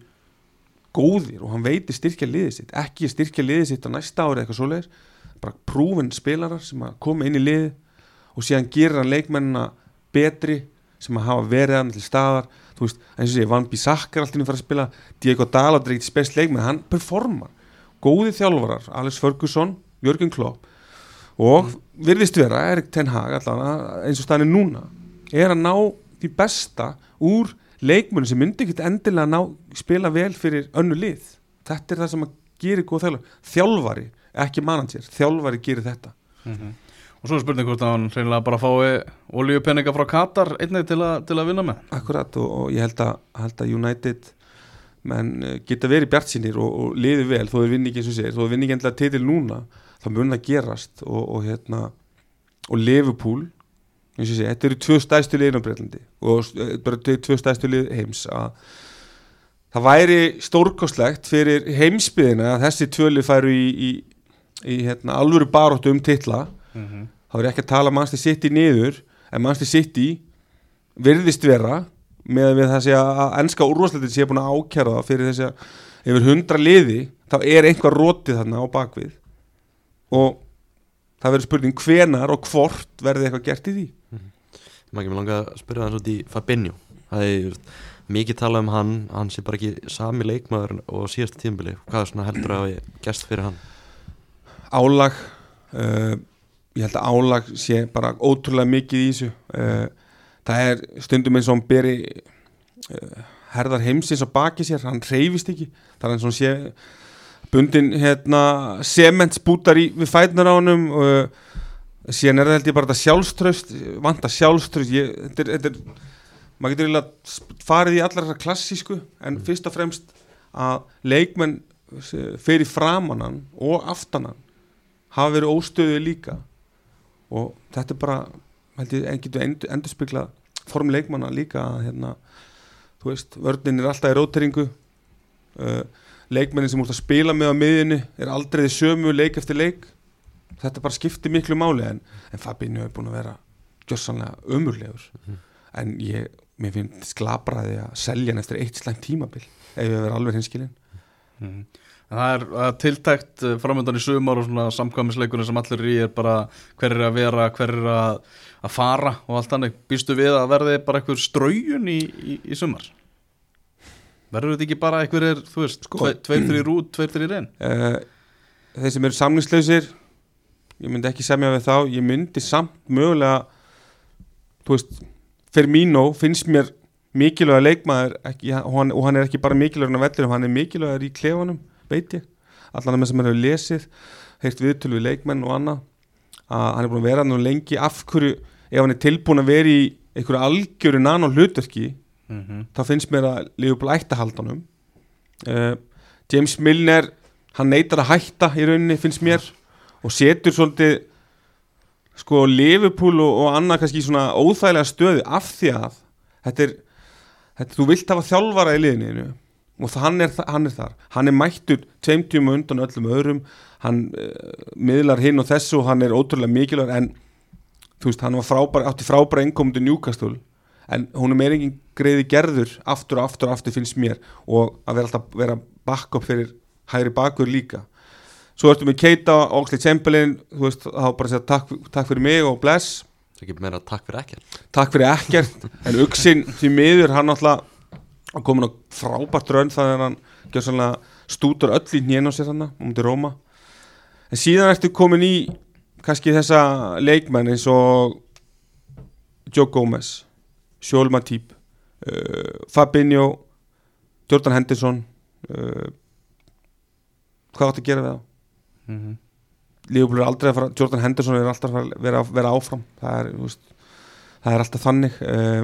góðir og hann veitir styrkja liðið sitt. Ekki styrkja liðið sitt á næsta ári eitthvað svoleiðis, bara prúfin spilarar sem að koma inn í liðið og síðan gerir hann leikmennina betri sem að hafa verið hann til staðar. Þú veist, eins og sé, Van Bissaka er alltaf fara að spila. Diego Dalot er ekkert spes leikmenn hann performar, góði þjálfarar Alex Ferguson, Jörgen Klopp. Og virðist vera Erik Ten Hag allavega eins og staðin er núna er að ná því besta úr leikmennu sem myndi ekkert endilega ná spila vel fyrir önnu lið. Þetta er það sem að gerir góð þjálfari. Þjálfari, ekki manager, þjálfari gerir þetta. Og svo er spurning hvort að hann reynilega bara fái olíupenninga frá Katar einnig til, a, til að vinna með? Akkurat og, og ég held að, held að United menn eh, geta verið bjart sínir og, og liði vel þó þeir vinni ekki eins og segir, þó þeir vinni ekki endilega titil núna þá mun það gerast. Og, og hérna og Liverpool segi, þetta eru tvö stæðstu liðin á Breitlandi og eh, bara tvö stæðstu lið heims að það væri stórkostlegt fyrir heimsbyðina að þessi tvöli færu í, í, í hérna, alvöru baróttu um titla. Mm -hmm. þá er ekki að tala Manchester City niður en Manchester City virðist vera með þessi að ennska úrvarsleitin sé búin að ákjæra það fyrir þessi að yfir hundra liði þá er einhver rótið þarna á bakvið. Og það verður spurning hvenar og hvort verði eitthvað gert í því maður ekki með langa að spyrja það út í Fabinho. Það er mikið talað um hann hann sé bara ekki sami leikmaður og síðasta tímbili, hvað heldur að gæst fyrir hann? Álag uh, ég held að álag sé bara ótrúlega mikið í þessu. Uh, það er stundum eins og hann beri uh, herðar heimsins á baki sér, hann reyfist ekki. Það er eins og hann sé bundin hérna, sementsbútar í, við fætnar á honum og síðan er það held ég bara þetta sjálfströst vanta sjálfströst ég, þetta er, þetta er, maður getur eiginlega farið í allar þessar klassísku en fyrst og fremst að leikmenn fyrir framannan og aftanan hafa verið óstöðið líka. Og þetta er bara held ég en getur endur, endurspegla form leikmanna líka að hérna, þú veist, vörnin er alltaf í róteringu. Uh, leikmennin sem úr að spila með á miðjunni er aldrei sömu leik eftir leik þetta bara skiptir miklu máli en, en Fabinho er búin að vera gjörsanlega ömurlegur en ég, mér finnst sklabraði að selja eftir eitt slæmt tímabil ef ég verið alveg hinskilin Mhm. En það er, er tiltækt eh, framöndan í sumar og svona samkvæmisleikunum sem allir í er bara hver er að vera, hver er að, að fara og allt annað. Býstu við að verði bara einhver straujun í, í, í sumar? Verður þetta ekki bara einhver er, þú veist, Sko. tve, tveir, þrjir út, tveir, þrjir inn? uh, þeir sem eru samningslausir ég myndi ekki semja við þá. Ég myndi samt mögulega þú veist, Firmino finnst mér mikilvæga leikmaður ekki, og, hann, og hann er ekki bara mikilvægur á vellinum, hann er mikilvægur í klefanum veit ég, allan að með sem hann hefur lesið heyrt viðtölu við leikmenn og annað að hann er búin að vera nú lengi. Af hverju, ef hann er tilbúin að vera í einhverju algjöru nano hlutverki Mm -hmm. þá finnst mér að Liverpool ætti að halda honum. Uh, James Milner hann neytar að hætta í rauninni finnst mér og setur svolítið sko Liverpool og, og annað kannski svona óþægilega stöðu af því að þetta er, þetta, þú vilt hafa þjálfara í liðinu og hann, er, hann er þar. Hann er mættur tveimtjum undan öllum öðrum. Hann uh, miðlar hinn og þessu og hann er ótrúlega mikilvæg en þú veist, hann var frábær, átti frábæra innkomundu Newcastle. En hún er meira engin greiði gerður aftur og aftur og aftur finnst mér. Og að vera alltaf vera backup fyrir hægri bakur líka svo ertu með Keita og Oxley Chamberlain þú veist, þá bara segja takk, takk fyrir mig og bless, það er ekki meira takk fyrir ekkert. Takk fyrir ekkert en Uxin því miður, hann alltaf komin á frábært raun það er hann stútur öll í hnén á sér hann um til Róma. En síðan ertu komin í kannski þessa leikmenn eins og Joe Gomez Sjól Matip uh, Fabinho Jordan Henderson uh, hvað átt að gera við það? Mm -hmm. Leopold er aldrei að fara Jordan Henderson er alltaf að vera, vera áfram. Það er, veist, það er alltaf þannig. Uh,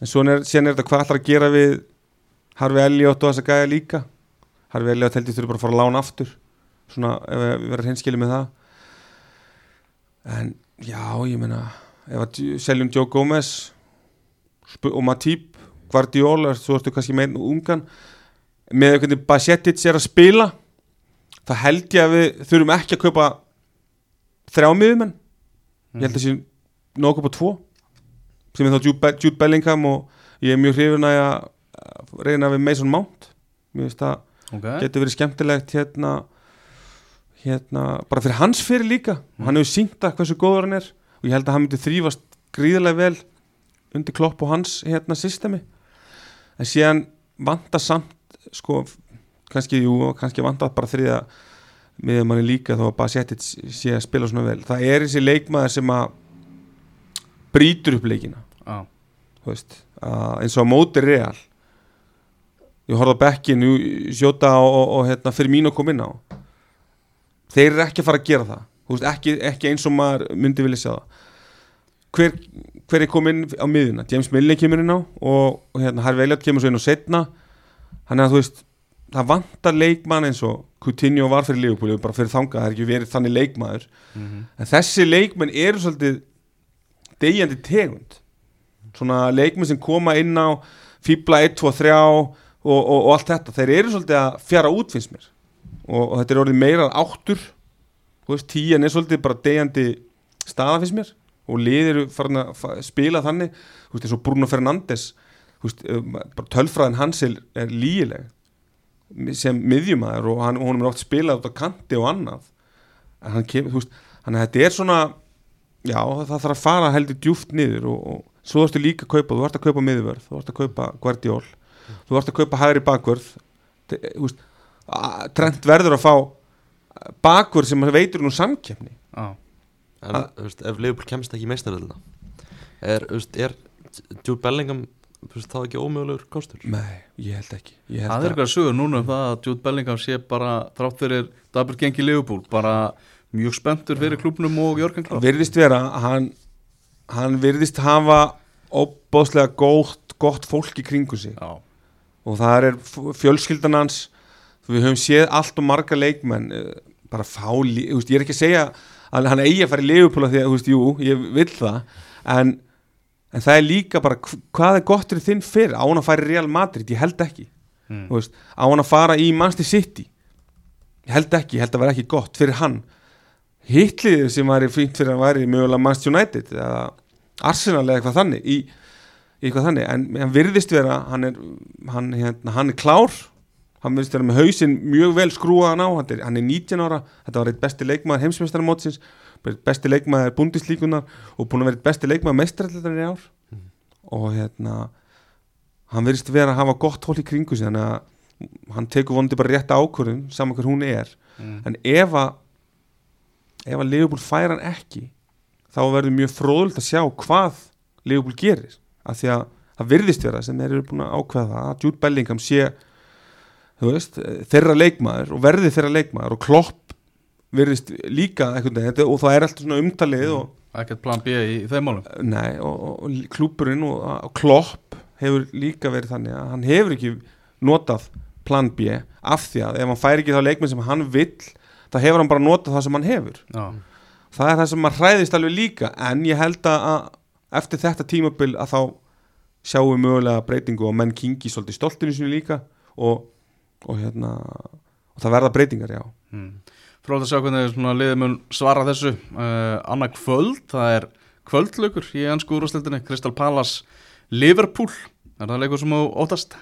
en svo er, er þetta hvað ætlar að gera við Harfi Elliot og þessa gæja líka? Harfi Elliot held ég þurfi bara að fara að lána aftur. Svona ef við verðum hinskili með það. En já ég meina ef að seljum Joe Gomez og Matip Guardiola, svo ertu kannski með ungan. Með hvernig Basetic er að spila það held ég að við þurfum ekki að kaupa þrjá miðumenn ég held að sé nóg upp á tvo sem er þá Jude, Jude Bellingham og ég er mjög hrifin að að reyna við Mason Mount. Mér finnst það ok, getur verið skemmtilegt hérna hérna, bara fyrir hans fyrir líka. Og hann hefur sínt að hversu góður hann er og ég held að hann myndi þrýfast gríðarlega vel undir klopp og hans hérna systemi. En síðan vanta samt sko, kannski, jú, kannski vanta bara þriða miður manni líka þó að Basetic sé að spila svona vel. Það er þessi leikmaður sem að brýtur upp leikina. Þú veist, eins og móti real. Ég horfði á bekkin sjóta og, og, og hérna, fyrir mín að koma inn á. Þeir eru ekki að fara að gera það. Veist, ekki, ekki eins og maður myndi vilja sjá það. Hver, hver er komin á miðuna James Milner kemur inn á og, og hérna, Harvey Elliot kemur svo inn á setna hann er að þú veist það vantar leikmann eins og Coutinho var fyrir Liverpool bara fyrir þangað, það er ekki verið þannig leikmaður. Mhm, en þessi leikmenn eru svolítið degjandi tegund. Svona leikmenn sem koma inn á fýbla 1, 2, 3 og, og, og allt þetta, þeir eru svolítið að fjara út finnst mér. Og, og þetta er orðið meira áttur. Þú veist, tíjan er svolítið bara degjandi staða finnst mér. Og lið eru farin að spila þannig. Þú veist, eins og Bruno Fernandes. Þú veist, um, bara tölfræðin hans er, er lígileg sem miðjumæður og hann, honum er oft spilað út á kanti og annað. En hann kemur, þú veist, hann þetta er svona já, það þarf að fara heldur djúft niður og, og svo ertu líka að kaupa, þú ert að kaupa miðvörð, þú ert að kaupa Guardiol, þú ert að kaupa hægri bakvörð. Þú veist, Trent verður að fá bakvörð sem veitur nú samkeppni. Já, En þú veist, ef Liverpool kemst ekki í meistaröldina er, þú veist, er Jude Bellingham þú veist, þá ekki ómögulegur kostur? Nei, ég held ekki. Ég held það er eitthvað sögur núna um það að Jude Bellingham sé bara þrátt fyrir Dabur gengi Liverpool bara mjög spenntur fyrir klubnum og Jörgen Klopp. Virðist vera að hann, hann virðist hafa óbóðslega gott, gott fólk í kringu sig. Já, og það er fjölskyldan hans við höfum séð allt og marga leikmenn eh, bara fá, ég er ekki að segja að hann eigi að fara í leifupúla því að, þú veist, jú, ég vil það en, en það er líka bara hv- hvað er gott fyrir þinn fyrir, á hann að fara í Real Madrid, ég held ekki. Mm. veist, á hann að fara í Manchester City? Ég held ekki, ég held að vera ekki gott fyrir hann. Hitliðið sem væri fínt fyrir hann væri mögulega Manchester United eða Arsenal eða eitthvað þannig í, í eitthvað þannig, en hann virðist vera hann er, hann, hérna, hann er klár. Hann virðist vera með hausinn mjög vel skrúaðan á, hann er, hann er 19 ára. Þetta var eitt besti leikmaður heimsmeistaramótsins besti leikmaður búndislíkunar og búin að vera besti leikmaður meistaralletar í ár Mhm. og hérna hann virðist vera að hafa gott hól í kringu sig þannig að hann tekur vonandi bara rétt ákvörðun saman hver hún er Mm. en ef að ef að Liverpool fær hann ekki þá verður mjög fróðult að sjá hvað Liverpool gerir af því að það virðist vera sem þeir eru búin að ákveða að Jude Bellingham sé veist, þeirra leikmaður og verði þeirra leikmaður og Klopp virðist líka þetta- og það er alltaf svona umtalið og, ekkert plan B í, þeim málum. Nei, og, og, klúburinn og, og Klopp hefur líka verið þannig að hann hefur ekki notað plan B af því að ef hann fær ekki þá leikmenn sem hann vill þá hefur hann bara notað það sem hann hefur. Já, það er það sem maður hræðist alveg líka en ég held að, eftir þetta tímabil að þá sjáum við mögulega breytingu og menn kingi svolítið stoltinu sínu líka og, og hérna og það verða breytingar, já. Mm. Fróð að sjá hvernig svona liðið mun svara þessu uh, annað kvöld, það er kvöldlaukur í ennsku úrvarsleildinni Crystal Palace Liverpool. Er það leikur sem þú óttast?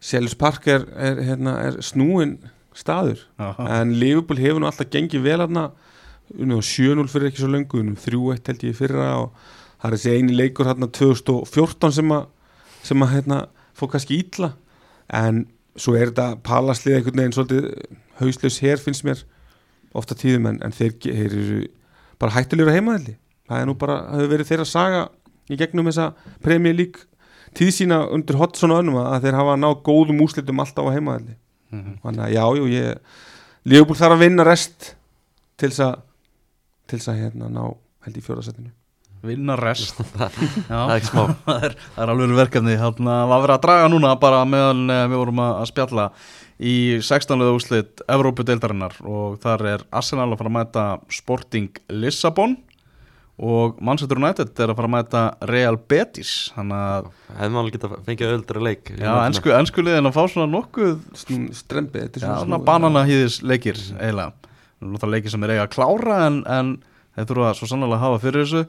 Selus Park er, er, hérna, er snúin staður Já, en Liverpool hefur nú alltaf gengið vel á 7-0 fyrir ekki svo löngu unnið 3-1 held ég fyrra og það er þessi eini leikur hérna 2014 sem að, sem að hérna, fór kannski ítla en svo er þetta palaslið einhvern veginn svolítið hauslaus hér finnst mér ofta tíðum en, en þeir, þeir eru bara hættulegur að heimaðalli það er nú bara, það hefur verið þeirra saga í gegnum þessa League tíð sína undir Hodgson og önnum að þeir hafa náð góðum úslitum alltaf á heimaðalli Mhm. þannig að já, jú, ég Leopold þarf að vinna rest til þess að til þess að hérna ná held í fjórasettinu vinna rest. Það er það er, það er alveg verkefni. Þannig að var verið að draga núna bara meðan eh, við vorum að spjalla í 16. úrslit Evrópudeildarinnar og þar er Arsenal að fara að mæta Sporting Lissabon og Manchester United er að fara að mæta Real Betis. Þannig að, hefði maður geta fengið öldra leik já, ennsku, ennsku liðin að fá svona nokkuð strempið, þetta er svona svona banana hýðis leikir eiginlega, náttúrulega leikir sem er eiga að klára en, en þeir þurfa svo sannlega að hafa fyrir þessu.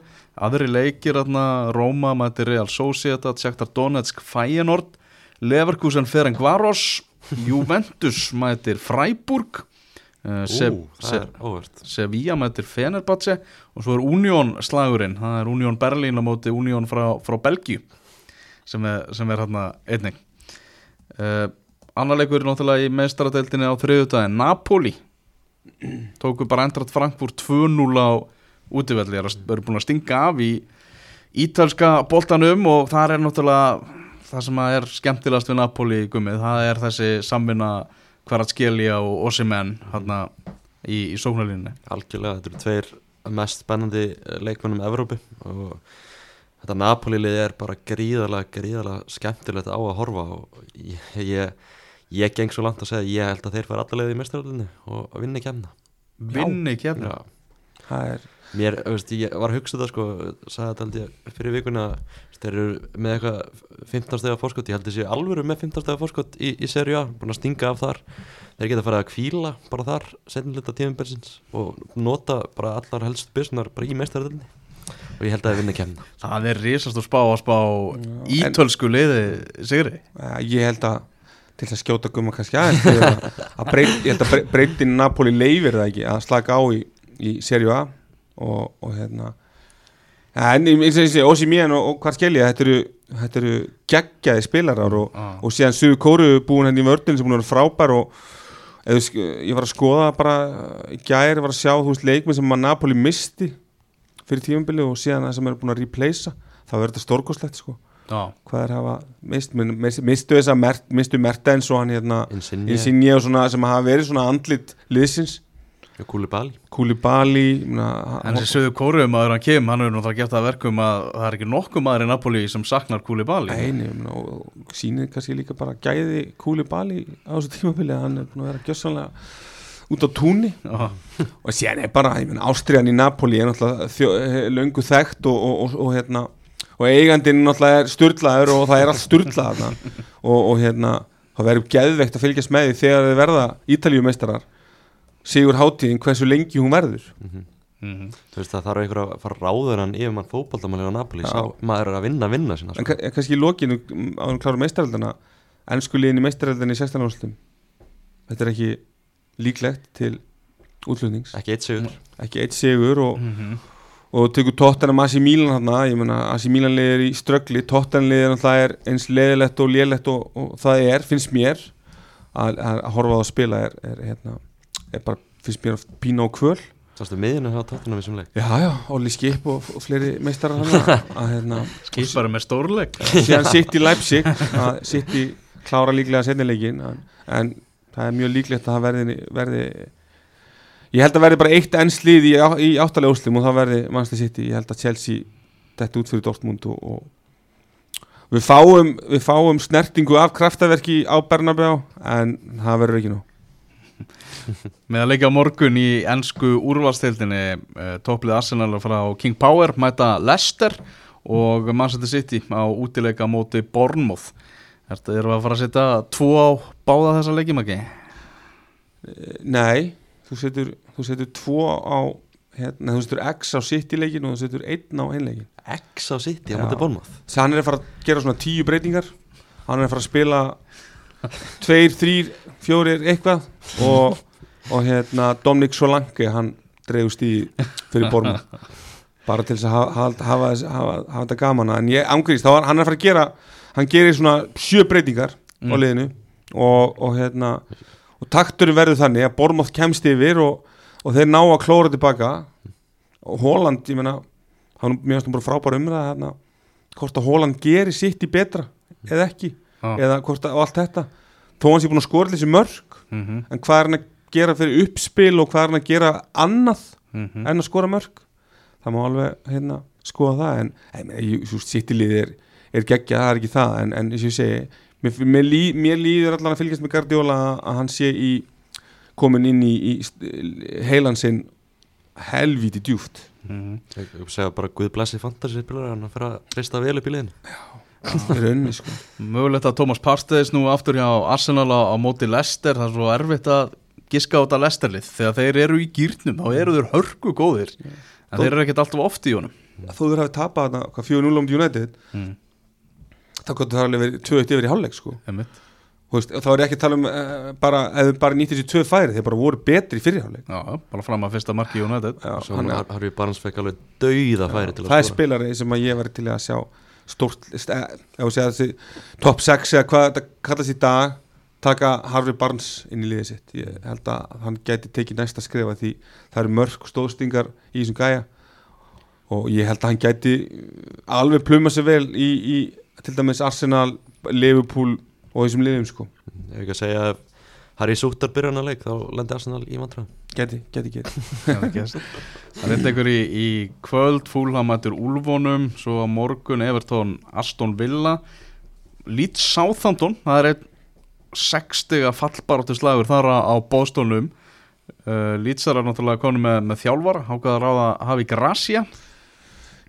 Aðri leikir aðna Róma mæti Real Sociedad, Shakhtar Donetsk Feyenoord, Leverkusen Ferencvaros, Juventus mætir Freiburg uh, Se Ú, það er óvert Sevilla mætir Fenerbahce og svo er Union slagurinn, það er Union Berlin á móti Union frá, frá Belgíu sem er, sem er hérna einnig. Uh, annar leikur er náttúrulega í meistaradeildinni á þriðjudaginn Napoli. Tóku bara endrat Frankfurt 2-0 á útivelli, er að- eru búin að stinga af í ítalska boltanum og það er náttúrulega það sem er skemmtilegast við Napoli gummið, það er þessi samvinna Kvaratskhelia og Osimhen hérna í, í sóknarlínni Algjörlega, þetta eru tveir mest spennandi eh, leikmennum Evrópi og þetta Napoli-lið er bara gríðarlega, gríðarlega skemmtilegt á að horfa og ég, ég, ég geng svo langt að segja ég held að þeir fara allavega í mestaröldinni og vinni kemna vinni kemna Já, það er mér, veist, ég var að hugsa það sko, sagði þetta held ég fyrir vikuna þeir eru með eitthvað 15 stegar fórskott, ég held þessi alvöru með 15 stegar fórskott í, í serju A, búin að stinga af þar. Þeir geta farið að kvíla bara þar setnilegta tímabelsins og nota bara allar helst byrsunar bara í mestaröldinni og ég held að þeir vinni kemna það er risast og spá að spá ítölsku liði sigri. Ég held að til þess að skjóta gumma kannski aðeins að, að breyt, ég held að brey- breytin Napoli leifir það ekki að slaka á í, í serju A og, og hérna. En eins og þessi Osimhen og, og hvað skilja þetta eru, þetta eru geggjaði spilarar og, Ah. og síðan Suðu Kóru búin henni í vördin sem búin að vera frábær og eða, ég var að skoða bara í gæri var að sjá þú veist leikmið sem að Napoli misti fyrir tímabili og síðan það sem eru búin að replacea þá verður þetta stórkoslegt sko. Já, hvað er hafa mist, minn- mis- mistu þess að mistu Mertens og hann hérna Insigne og svona sem hafa verið svona andlit liðsins, Koulibaly. Mna, en þessi söðu kóru maður hann kem, hann hefur náttúrulega gert það að verkum að það er ekki nokkuð maður í Napoli sem saknar Koulibaly. Nei, og, sýnir kannski líka bara gæði Koulibaly á þessu tímabili að hann er búin að vera gjössanlega út á túnni Já, og síðan er bara, ég meina, ástriðan í Napoli er náttúrulega eh, löngu þekkt og, og, og, og hérna og eigandinn náttúrulega er styrlaður og það er allt styrlað og hérna, það verður geðveikt að fylgjast með því þegar þið verða ítaljumeistarar sigur hátíðin hversu lengi hún verður. Mm mhm. þú veist það þarf einhver að fara ráður hann yfir mann fótballtamanlega á Napoli, maður er að vinna vinna sinna en sko. ka- kannski í lokinu á hann klára meistaraldana ennsku liðin í meistaraldana í 16 árslutum þetta er ekki líklegt til útlutnings ekki eitt sigur. Ekki eitt sigur og Mhm. og tekur Tottenham Asi Milan hérna, ég meina Asi Milan liðir í ströggli. Tottenham liðir náttúrulega er eins leðilegt og lélegt og, og það er, finnst mér að, að horfa á það að spila er, er, hérna, er bara, finnst mér að pína á kvöl. Sástu miðjuna hjá tóttunum í sem leik? Já, já, Olli Skip og, og fleiri meistarar hérna, skipari með stórleik. Síðan sitt í Leipzig að sitt í klára líklega setnileikin en, en það er mjög líklegt að það verði, verði ég held að verði bara eitt ennslið í, í áttalega úrslim og það verði Manchester City, ég held að Chelsea þetta út fyrir Dortmund og, og við fáum, við fáum snertingu af kraftaverki á Bernabeu en það verður ekki nú með að leika morgun í ennsku úrvalstildinni uh, topplið Arsenal frá King Power mæta Leicester og Manchester City á útileika móti Bournemouth. Þetta eru að fara að setja tvo á báða þessa leikimaki Eh, nei, þú setur þú setur tvo á hérna, þú setur X á City leikin og þú setur einn á einleikin X á City á móti Bormáð Þannig hann er að fara að gera svona tíu breytingar. Hann er að fara að spila Tveir, þrýr, fjórir, eitthvað Og, og hérna Dominic Solanke, hann dreifur stíði Fyrir Borma Bara til þess að hafa, hafa, hafa, hafa, þetta gaman En ég angriðist, þá var hann er að fara að gera Hann gerir svona sjö breytingar Á Mm. liðinu. Og, og hérna Og takturinn verður þannig að Bormáð kemst yfir og, og þeir ná að klóra tilbaka. Og Holland, ég meina hann finnst hún bara frábæra umræða hérna, hvort að Holland gerir sitt í betra eða ekki, Já. eða hvort að allt þetta, þó hann sé búin að skora þessi mörg, Mhm, en hvað er hann að gera fyrir uppspil og hvað er hann að gera annað mhm. en að skora mörg það má alveg hérna skoða það en, en sittilið er, er geggja, það er ekki það en, en eins og ég segi, mér, mér, lí, mér líður allan að fylgjast með Guardiola að hann sé í komin inn í, í st- heilan sinn helvíti djúft Mhm. ég ég segja bara Guð blessi fantasy spilar hann að fara að rista vel upp í liðinu í rauninni sko Mögulegt að Thomas Parteyes nú aftur hjá Arsenal á, á móti Leicester það er svo erfitt að giska á þetta Leisterlið þegar þeir eru í gýrnum þá eru þeir hörku góðir. En þeir eru ekkert alltaf oft í honum. Þó þeir hafi tapað þarna hvað 4-0 um United mm. þá gott það alveg verið 2-1 yfir í hálfleik sko. Veist, og þá er ég ekki að tala um uh, bara, ef þau bara nýtt þessi tvö færi þeir bara voru betri í fyrri hálfleik. Já, bara fram að fyrsta marki í United. Já, Svo hann, Har- Harfi Barnes fekk alveg dauða færi til að það er skora. spilari sem að ég væri til að sjá stórt, st- eh, ef þú segja þessi top 6 eða hvað þetta kallast í dag taka Harvey Barnes inn í liðið sitt. Ég held að hann gæti tekið næsta skrifa því það eru mörg stóðstingar í þessum gæja og ég held að hann gæti alveg pluma sig vel í, í til dæmis Arsenal, Liverpool og þessum liðum sko. Ef ekki að segja að Harry Súttar byrja hann að leik þá lendi Arsenal í vantröðum gæti, gæti, gæti. Það er einhver í, í kvöld Fúlham mætur Úlfónum svo á morgun Evertón Aston Villa Leeds Southampton það er einn 60 fallbaráttu slagur þar á, bóstónum uh, Leeds er náttúrulega konu með, með þjálfara hákaða ráða hafi Gracia.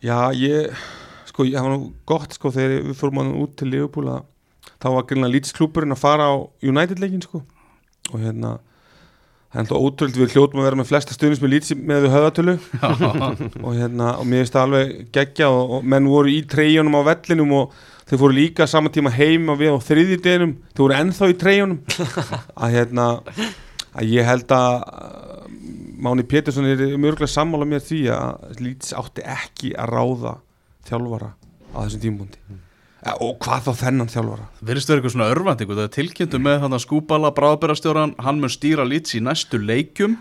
Já, ég, sko, ég hafa nú gott, sko, þegar við fórum hann út til Liverpool að þá var greinlega lýtsklúpurinn að fara á United-leikin, sko, og hérna, það er alltaf ótrúld við hljótum að vera með flesta stuðnins með lýtsi með við höðatölu og hérna, og mér finnst það alveg geggja og, og menn voru í treyjunum á vellinum og þeir fóru líka saman tíma heim og við á þriðjideginum, þeir voru ennþá í treyjunum. Að hérna, að ég held að Máni Pétursson er mörgulega sammála mér því að Leeds átti ekki að ráða þjálfara á þessum tímpundi ja, og hvað þá þennan þjálfara? Virðist vera eitthvað svona örvandi það er tilkynntu með hann að skúbala bráðbærastjóran, hann mun stýra Leeds í næstu leikjum.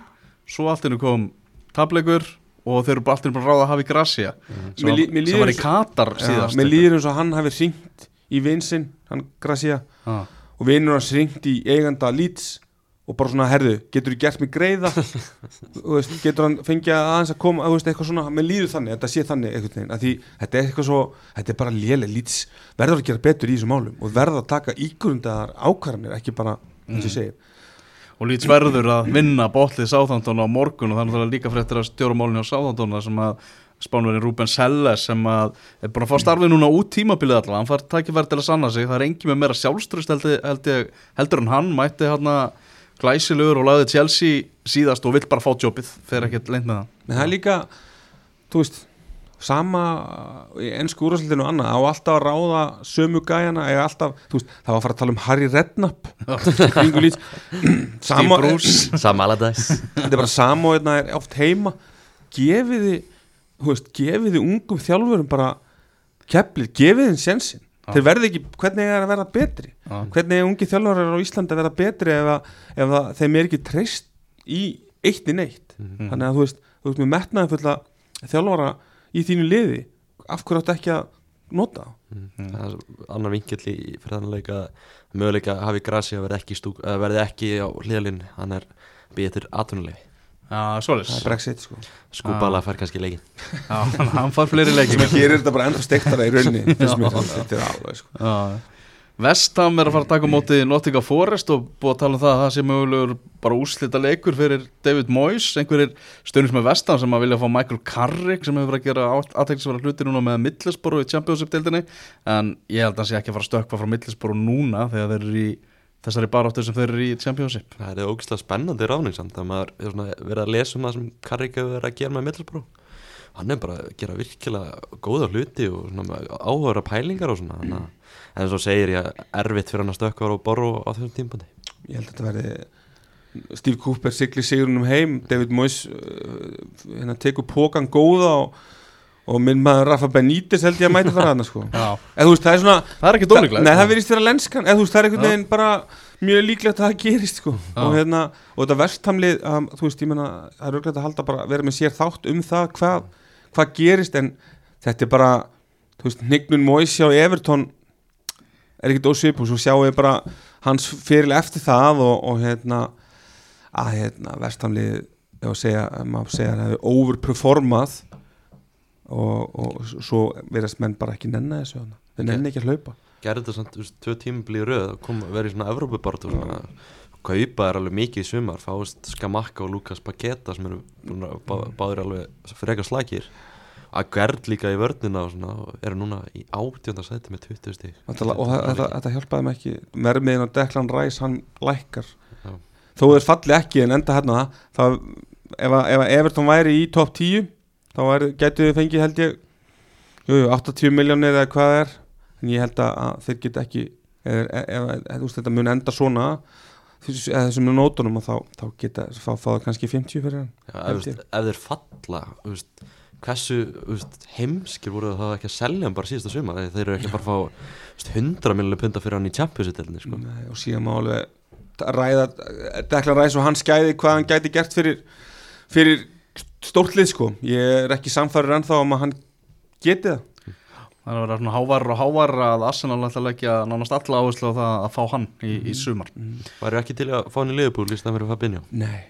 Svo allt innu kom tableikur og þeir eru bara allt innu bara að ráða hafi Gracia sem, Mér mér sem var í Katar Já, síðast mér líður eins og hann hafi ringt í vinsinn, hann Gracia Ah. og vinur hans ringt í eiganda Leeds og bara svona, herðu, getur þú gert mig greiða? Veist, getur hann fengið að aðeins að koma, veist, eitthvað svona mér líður þannig, þetta sé þannig veginn að því, þetta er eitthvað svo, þetta er bara léleg Leeds verður að gera betur í þessum málum og verður að taka ígrundaðar ákvarðanir ekki bara, eins og ég segir og Leeds verður að vinna botlið Sáþántón á morgun og þannig að það er líka fréttir að stjóra málunni á Sáþántón sem að spánverðin Ruben Selles sem að er búin að fá starfið núna út tímabilið allavega, hann fær tækifæri til að sanna sig. Það er engin með meira sjálfströst held, held, ég- heldur en hann. Mætti hann glæsilegur og lagði Chelsea síðast og vill bara fá jobbið, fer ekkert leint með það. En það er líka, þú veist sama í ennsku úrvarsleitinu og annað, á alltaf að ráða sömu gæjana, eða alltaf, veist það var að fara að tala um Harry Redknapp. Steve Bruce. Sam Allardyce. Þetta er bara sama og þetta er oft heima. Gefiði, þú veist, gefiði ungum þjálfurum bara keflið, gefiði þeim sjensin Já. þeir verði ekki, hvernig er að vera betri? Já. hvernig er ungi þjálfurar á Íslandi að vera betri ef, að, ef að þeim er ekki treyst í eitt í neitt? Mhm. þannig að þú veist, þú veist með metnaði fulla þjálfara í þínu liði? Af hverju áttu ekki að nota? Mm. það er annar vinkill í fyrir þannig leik að möguleika að hafi grasi að verði ekki, á hliðalinn hann er til atvinnulegi Já, er brexit sko. Skúbala fær kannski leikin Já, hann fær fleiri leikir sem gerir þetta bara ennþá steiktara í rauninni mér. þetta er alveg sko. Já. Vestham er að fara að taka á móti Nottingham Forest og búið að tala um það að það sé mögulegur bara úrslita leikur fyrir David Moyes, einhverjir stundins með Vestham sem að vilja fá Michael Carrick sem hefur verið að gera aðtækksvara hluti núna með Middlesborough í Championship-deildinni en ég held að hann sé ekki að fara að stökkva frá Middlesborough núna þegar þeir eru í þessari baráttu sem þeir eru í Championship. Það er ógislega spennandi ráning samt að maður er verið að lesa um það sem Karrik hefur verið að gera með Middlesbró hann er bara að gera virkilega góða hluti og svona áhugaðra pælingar og svona að en svo segir ég erfitt fyrir hann að stökkva á borru á þessum tímpandi ég held að þetta verði Steve Cooper sigli sigurinn um heim David Moyes uh, hérna tekur pókan góða og, og minn maður Rafa Benítez held ég að mæta fara þarna sko. Já, eða þú veist það er svona það er ekki dólíklegt Nei, það verðist vera lenskan, eða þú veist, það er einhvern veginn bara mjög líklegt að það gerist, sko. Já. og hérna, og þetta verstamlið um, þú veist, ég menna, það er auðvitað að halda bara vera með sér þátt um það hvað hvað gerist, en þetta er bara Nignun Moise á Everton er ekkert ósvip og svo sjáum við bara hans fyrir eftir það og, og hérna að hérna, verstamlið ef maður segja að það hefur overperformað og, og svo verðast menn bara ekki nenna þessu Ok. nenni ekki að hlaupa. Gerði þetta samt, þú veist, tvö tímabili í röð að koma að vera í svona Evrópubart og svona kaupa er alveg mikið í sumar fáist Skamakka og Lukas Paketa sem eru búin að bá, báður alveg frekar slagir að gerð líka í vörnina og svona og eru núna í átjönda sæti með 20 stík og þetta, hjálpaði mig ekki. Vermiðin á Declan Rice, hann lækkar. Já. þó þeir falli ekki en enda hérna það ef, að- ef að Everton væri í top 10 þá er, getur við fengið held ég jú, jú, 80 miljónir eða hvað er. En ég held að, að þeir get ekki ef þú veist, þetta mun enda svona. eða þessum nótunum og þá, þá geta fá, það kannski 50 fyrir hann Já, ef, ef þeir falla veist, hversu veist, heimskir voru það ekki að selja hann bara síðasta sumar þeir eru ekki bara að fá veist, 100 miljonir punta fyrir hann í Champions-delni sko. Og síðan má alveg ræða Dekla Ræs og hans gæði hvað hann gæti gert fyrir, fyrir stórtlið sko. Ég er ekki samfæður ennþá um að hann geti það Það er að vera svona hávar og hávar að Arsenal ætla að leggja nánast alla áherslu á það að fá hann í, í sumar. Væri ekki til að fá hann í liðbúl í staðan fyrir Fabinho? Nei.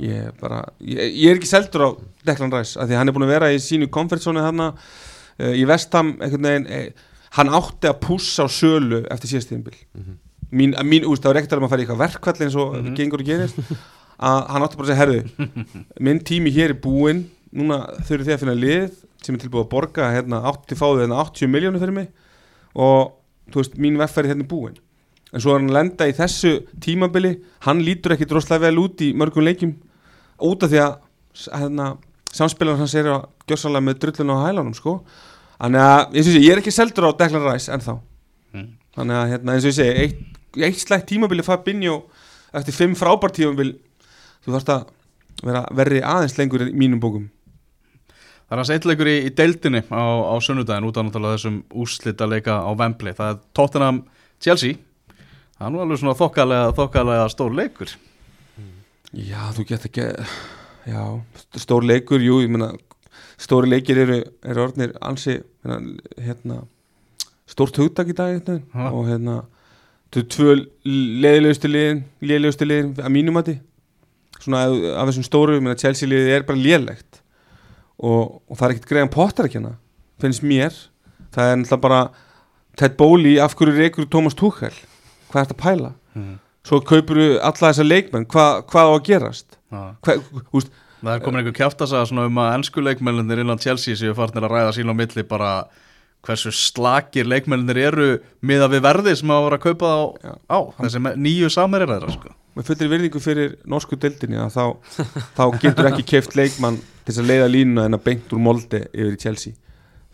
Ég, er bara, ég, ég er ekki seldur á Declan Rice af því að hann er búin að vera í sínu komfortzónu hann uh, í einhvern veginn, eh, hann átti að pússa á sölu eftir síðastíðinbil Mhm. mín, að mín, úst, það var ekkert að maður færi í eitthvað verkvall eins og Mhm. gengur og gerist að hann átti bara að segja, herðu minn tími hér er búinn núna þurfið þið að finna lið sem er tilbúið að borga hérna, 80 fáðu hérna 80 miljónir fyrir mig og þú veist, mín verðfæri hérna búinn en svo er hann að lenda í þessu tímabili. Hann lítur ekki droslega vel út í mörgum leikjum út af því að hérna, samspilar hans er að gjörsalega með drullun á hælunum sko. Þannig að ég ég er ekki seldur á Declan Rice ennþá. Mm. þannig að hérna, eins og ég segi eitt, eitt slægt tímabili Fabinho eftir fimm frábært tímabil þú þarfst að vera verri aðeins lengur í mínum bókum Það er að segja leikur í, í deildinni á, á sunnudaginn út af náttúrulega þessum úrslita leika á Wembley. Það er Tottenham Chelsea. Það er nú alveg svona þokkalega, þokkalega stór leikur. Já, þú gett ekki Já, stór leikur, jú, ég meina stóri leikir eru, eru orðnir ansi, hérna, hérna stórt hugtak í dag hérna, Ha. og hérna þú tvö leiðilegustu liðin leiðilegustu liðin að mínum mati svona af, af þessum stóru, ég meina Chelsea liðið er bara lélegt og, og það er ekkert greiðan pottar ekki hana finnst mér, það er náttúrulega bara Ted Bóli, af hverju reykur Thomas Tuchel, hvað er þetta að pæla Mm. svo kaupur alla þessa leikmenn Hva, hvað á að gerast Já. Hva, úst, Það er komin einhver kjáftasa svona um að ennsku leikmennir innan Chelsea séu farnir að ræða sín á milli bara hversu slakir leikmennir eru miða við verði sem að vera að kaupa á, á þessi nýju samerir þeirra sko. með fullri virðingu fyrir norsku deildinni að þá, þá getur ekki keift leikmann til þess að leiða línuna en að beint úr moldi yfir í Chelsea.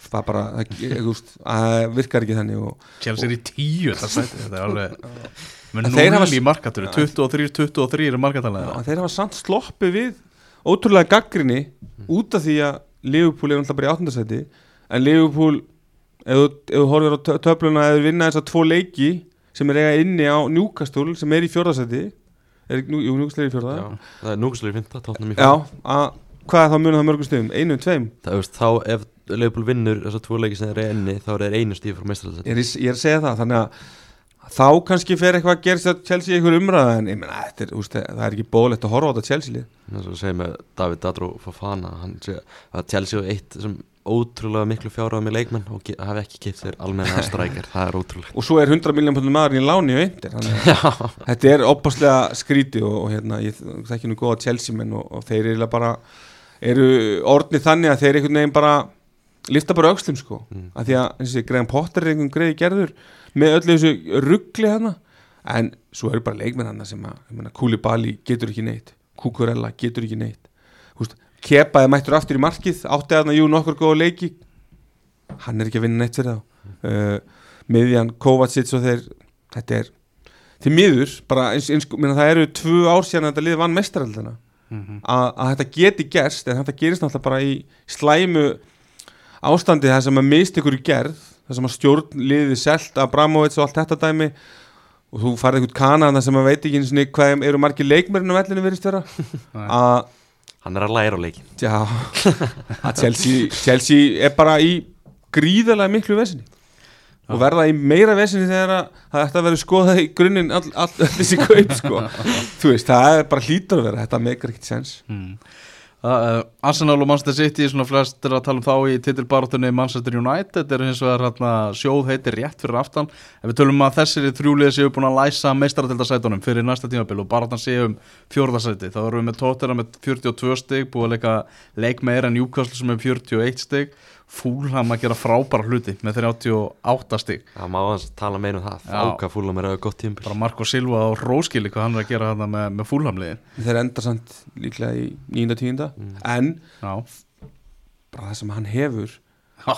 Það bara, það, það virkar ekki þannig og Chelsea er í tíu þetta sæti, þetta er alveg með En þeir núl hafa- í markatöru 23-23 er markatalega Já, þeir hafa samt sloppið við ótrúlega gaggrinni út af því að Liverpool er alltaf bara í áttundasæti en Liverpool ef þú, horfir á tö- töfluna eða vinna þess að tvo leiki sem er eiga inni á Newcastle sem er í fjórðasæti er, nú, jú, Newcastle er í fjórða. Já, það er núkislega í fynda, hvað er þá munið það mörgum stöðum? Einum, tveim? Það, veist, þá ef Leopold vinnur þessar tvo leiki sem þeir eru enni þá er einu stíð frá mestrarðsett Ég er, ég er að segja það, þannig að þá kannski fer eitthvað að gerast að Chelsea einhver umræða en ég menna, þetta er, úst, það er ekki bóðlegt að horfa á þetta Chelsea lið Það er svo að segja með David Dadro Fofana hann sé að Chelsea er eitt sem ótrúlega miklu fjárað með leikmenn og hafi ekki kipt þeir almenna strækjar, það er ótrúlega og svo er 100 miljón pundum maður í láni og eindir að þetta er opaslega skríti og, og hérna, ég þekki nú góða Chelsea menn og, og þeir eru bara eru orðni þannig að þeir einhvern veginn bara lifta bara aukslum sko. Mm. af því að eins og Greðan Potter er einhvern greiði gerður með öllu þessu ruggli hana en svo eru bara leikmenn hana sem að, meina, Koulibaly getur ekki neitt Kukurella getur ekki neitt Kepaði mættur aftur í markið átti að jú nokkur góða leiki. Hann er ekki að vinna neitt fyrir þá. Uh, miðjan Kovacic og þeir þetta er því miður bara eins, eins, minna, það eru tvö ár síðan þetta liði vann mestaraldina Mhm. að, að þetta geti gerst en þetta gerist náttúrulega bara í slæmu ástandi það sem að mist ykkur í gerð það sem að stjórn liði selt Abramovits og allt þetta dæmi og þú farið einhvern kanana sem að veit ekki einu sinni hvað eru margir leikmörinn á vellinu verist vera. Að, hann er að læra á leikin já, Chelsea, Chelsea er bara í gríðarlega miklu vesinni. Og verða í meira vesinni þegar að það ætti að vera skoðað í grunninn all, all, all þessi kaup sko. Þú veist, það er bara hlýtur að vera. Þetta meikar ekkert sens. Mm. Uh, Arsenal og Manchester City svona flest er að tala um þá í titilbarátunni Manchester United er hins vegar hérna, sjóð heitir rétt fyrir aftan. Ef við tölum að þessir þrjúlið séu búin að læsa meistaratildasætunum fyrir næsta tímabil og barátan séu um fjórðasæti þá erum við með Tottenham með 42 stig búið að leika leik meira en Newcastle sem er 41 stig Fúlham að gera frábæra hluti með 38 stig. Það má hans tala meina um það. Fáka fúlam er að gott tímbil bara Marco Silva og Róskili hvað hann er að gera þarna með, með Fúlhamliðin þeir enda samt líklega í nýjunda tíunda. Mm. en Já, bara það sem hann hefur. Já,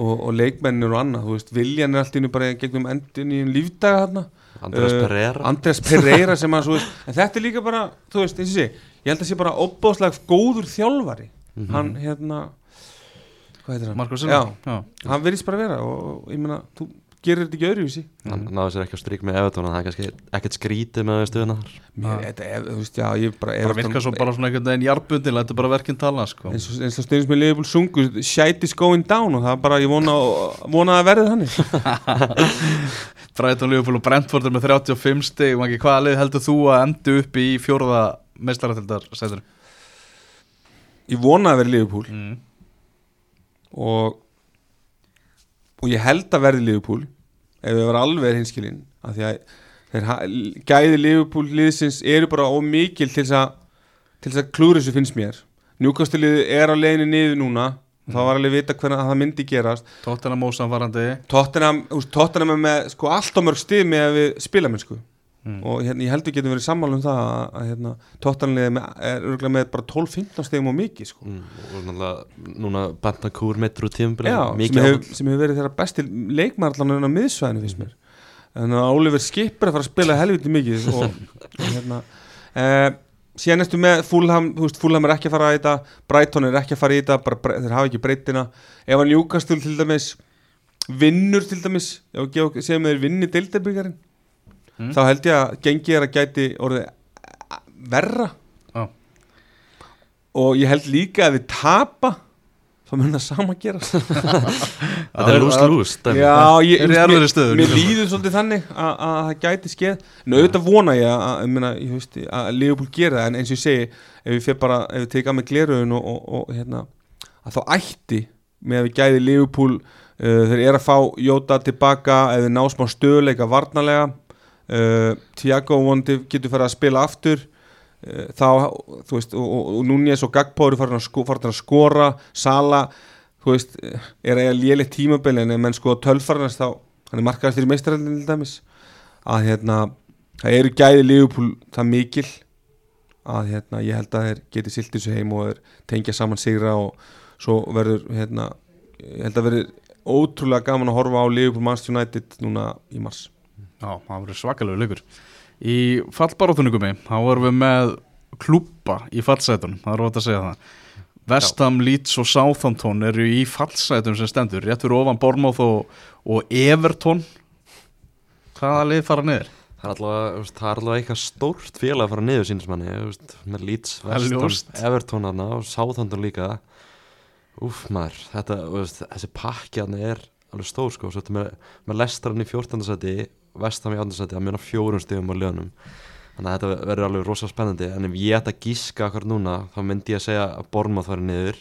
og, og leikmennir og annað, þú veist, Viljan er allt í einu bara gegnum endin í lífdaga þarna. Andrés Uh, Pereira. Andrés Pereira sem að, svo veist, en þetta er líka bara, þú veist, eins og sé ég held að sé bara óbáslega góður þjálfari. Mhm. hann, hérna hvað heitir hann? Marko Já, Silva. Já, hann verðist bara vera og, ég meina, þú gerir þetta ekki öðruvísi. Hann náði sér ekki á strík með Evertón það er kannski ekkert skrítið með stöðuna þar. Mér, þetta, er, þú veist, já, ég bara, bara virka svo bara svona einhvern veginn jarbundi Lættu bara verkinn tala, sko. Eins og, eins og stundum sem ég liðbúl sungu shite is going down og það er bara, ég vona, vona að verði þannig. Brighton, Liverpool og Brentford er með 35 stig og ekki hvaða lið heldur þú að endu upp í fjóraða meistaratildar sætur ég vona að verði liðbúl mm. Og og ég held að verði liðbúl ef við varum alveg hinskilinn af því að þeir gæði liðbúl liðsins eru bara ómikil til þess að til þess að klúður þessu finnst mér. Njúkastilið er á leiðinu niður núna og það var alveg vita hvernig það myndi gerast. Tottenham, þú veist, Tottenham er með sko, allt á mörg stið með að við spilamennsku Mm. og hérna, ég heldur getum verið sammála um það að, að hérna, Tottenham er, örgulega með bara 12-15 stegum og mikið sko. mm, og náttúrulega núna Bentancur meittur úr tímubili Já, sem hefur, hefur verið þeirra besti leikmar allan á miðsvæðinu finnst mér en að Oliver Skip er að fara að spila helviti mikið og, og hérna eh, síðan ertu með Fulham þú veist, Fulham er ekki að fara í þetta Brighton er ekki að fara í þetta, bara, þeir hafa ekki breytina ef hann Newcastle til dæmis vinnur til dæmis segjum þeir vinni deildabyggarinn Mm. þá held ég að gengið er að gæti orðið verra Já. og ég held líka að við tapa þá mun það sama gera þetta er lús-lús Já, ég, Eru í mér, líður svolítið þannig að að það gæti skeð en auðvitað vona ég að, að, að Leopold gera það en eins og ég segi ef við fyrir bara, ef við tekað með gleraugun og, og, og hérna, að þá ætti með að við gæði Leopold uh, þeir eru að fá Jóta tilbaka ef við ná smá stöðleika varnalega uh, Tiago vondi getur farið að spila aftur. Uh, þá, þú veist, og, og, og Núñez og Gagpo eru farin að, sko, farin að skora. Sala, þú veist er eiga léleitt tímabili en menn sko tölfarnast þá, hann er markaðast fyrir meistaröldin til dæmis, að hérna það eru gæði Liverpool það mikil að hérna ég held að þeir geti silt þessu heim og þeir tengja saman sigra og svo verður hérna, ég held að verður ótrúlega gaman að horfa á Liverpool Manchester United núna í mars Já, það verður svakalegu leikur Í fallbaróttuningumi, þá vorum við með klúpa í fallsætunum, það er rót að segja það Vestham, Leeds og Southampton eru í fallsætum sem stendur rétt fyrir ofan Bournemouth og, og Everton Hvaða lið fara niður? Það er allavega, það er allavega eitthvað stórt félag að fara niður sínismanni, með Leeds. Vestam, Everton hana og Southampton líka. Úf maður, þetta, þessi pakki hana er alveg stór sko, svo þetta með, með Lestran í 14. seti, Vestam í 8. seti, að mjöna fjórum stegum á lögunum. Þannig að þetta verður alveg rosa spennandi, en ef ég ætta að gíska akkur núna, þá myndi ég að segja að Bournemouth fari niður.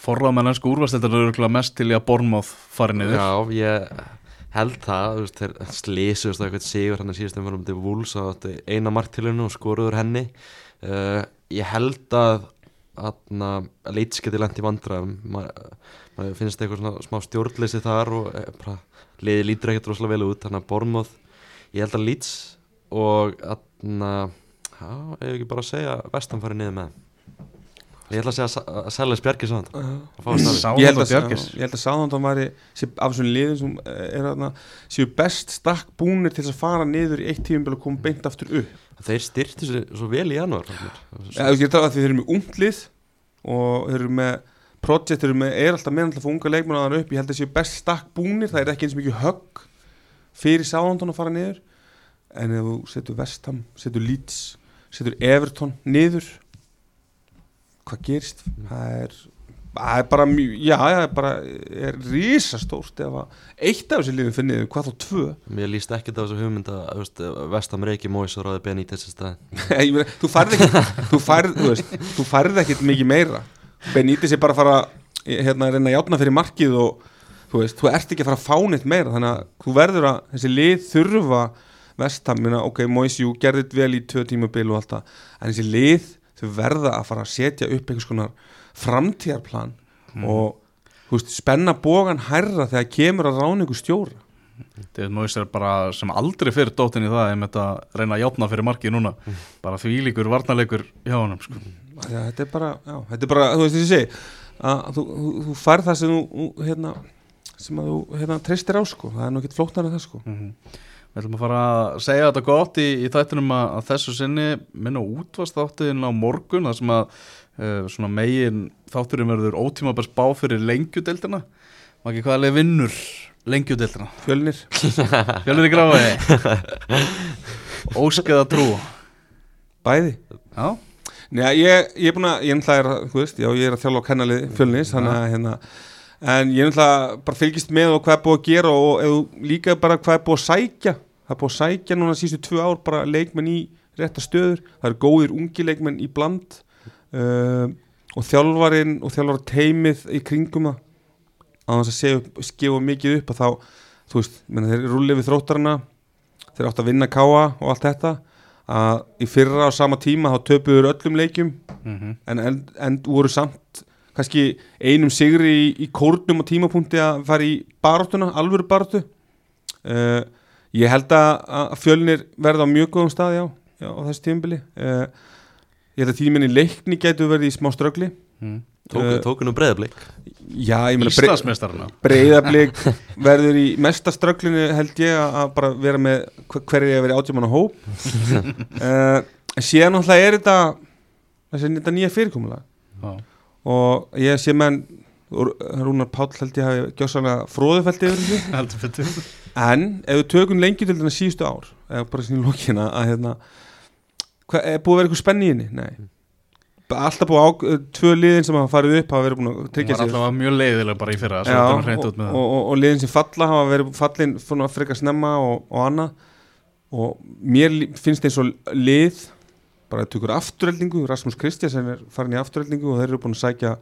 Forramennansku úrvastildar eru örugglega mest til í að Bournemouth fari niður Já, ég held það, slísust á eitthvað sigur hann að síðustum fyrir um til Wolves á eina marktilinu og skoruður henni uh, ég held að lent í vandræðum maður ma finnst eitthvað svona smá stjórnleysi þar og e, bara, liði lítur ekkert rosalega vel út þannig að Bournemouth, ég held að Leeds og aðna já, ef ekki bara að segja vestan farið niður með ég ætla að segja að hann og fá staði ég held að, Bjargis já, ég held að Sáðandón væri sé, af þessum liðum sem eh, er þarna séu best stakk búnir til að fara niður í eitt tíum og koma beint aftur upp. Þeir styrtu sér svo vel í janúar fannst mér. ja, ég tala að þeir eru með unglið og þeir eru með projekt, þeir eru með, er alltaf með alltaf unga leikmenn að það upp, ég held að séu best stakk búnir það er ekki eins mikið högg fyrir Sáðandón að fara niður. En ef þú setur Vestham, setur Leeds setur Everton niður hvað gerist? Það er, það er bara mjög, já, það er bara er risastórt ef að eitt af þessi liðum fyrir niður, hvað þá tvö? Mér líst ekkert á þessu hugmynd að veist, Vestam Reykji Móis og ráði Benítez þessi stað Ég meina, þú færð ekkert þú færð, þú veist, þú færð ekkert mikið meira Benítez er bara að fara hérna að reyna að játna fyrir markið og þú veist, þú ert ekki að fara að fá neitt meira þannig að þú verður að, þessi lið þurfa vestamina, ok, Moisjú gerðið vel í tvö tíma bil og allt það en þessi lið, þau verða að fara að setja upp einhvers konar framtíðarplan og þú veist, spenna bógan hærra þegar kemur að ráningu stjóra David Moyes er bara sem aldrei fyrir dóttin í það einmitt að reyna að játna fyrir markið núna. Bara því líkur varnarleikur hjá honum sko. Þetta er bara, já, þetta er bara, þú veist þess að ég segi að þú, þú, þú fær það sem þú, hérna, sem að þú hérna, treystir á sko, það er nú ekki flóknar en það sko. Mhm. Við ætlum að fara að segja þetta gott í, í þættinum að, að þessu sinni minna útvast þáttiðin á morgun þar sem að uh, svona megin þátturinn verður ótíma bara spá fyrir lengjudeildina. Og ekki hvaða leið vinnur lengjudeildina? Fjölnir, Fjölur í gráði Óskeða trú? Bæði. Já, Nei, ég, ég er búin að, ég er náttúrulega, er, þú veist, já, ég er að þjálfa á kennalið fjölnis, þannig að, hérna, en ég er náttúrulega bara fylgist með og hvað er búið að gera og eða líka bara hvað er búið að sækja, það er búið að sækja núna síðustu tvö ár bara leikmenn í rétta stöður, það eru góðir ungi leikmenn í bland uh, og þjálfarinn og þjálfara teimið í kringum það, á þess að skefa mikið upp að þá, þú veist, menn, þeir rúlið við þróttarana, þeir átt að vinna káa og allt þetta, að í fyrra á sama tíma þá töpuður öllum leikjum mm en, en, en voru samt kannski einum sigri í, í kórnum og tímapunkti að fara í baróttuna, alvöru baróttu uh, ég held að, að fjölnir verða á mjög góðum stað já, já á þessu tímabili. Uh, ég held að tíminni leikni getur verið í smá ströggli mm. Tóku, Eh, tóku nú breyðablik já, ég meina bre Íslandsmeistarana. Breyðablík verður í mesta strögglinu held ég að bara vera með hver- hverju ég að vera átjumann á hóp. Uh, síðan náttúrulega er þetta þessi þetta nýja fyrirkomulega Já, og ég sé menn Rúnar Páll held ég hafi gjóðsannlega fróðufældi yfir þessu. En ef við tökum lengi til þarna síðustu ár eða bara sinni lókina að hérna hva, er búið að vera eitthvað spenni í henni? Nei alltaf búið á tvö liðin sem hafa farið upp hafa verið búin að Það tryggja var sig. alltaf mjög leiðilega bara í fyrra svo Já, var og, og, út með það. og, og liðin sem falla hafa verið fallin svona frekar snemma og, og annað. Og mér finnst eins og lið bara að tökur afturheldingu Rasmus Kristjánsson er farin í afturheldingu og þeir eru búin að sækja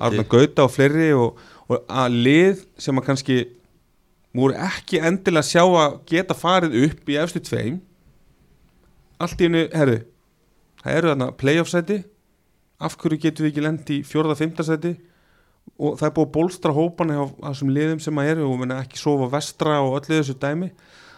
Arna Gauta og fleiri og, og að lið sem að kannski voru ekki endilega að sjá að geta farið upp í efstu tveim. Allt í hennu, herðu það eru þarna playoff sæti af hverju getum við ekki lendi í fjórða, fymta sæti? Og það er búið að bólstra hópana á þessum liðum sem að eru og menna ekki sofa vestra og öllu þessu dæmi.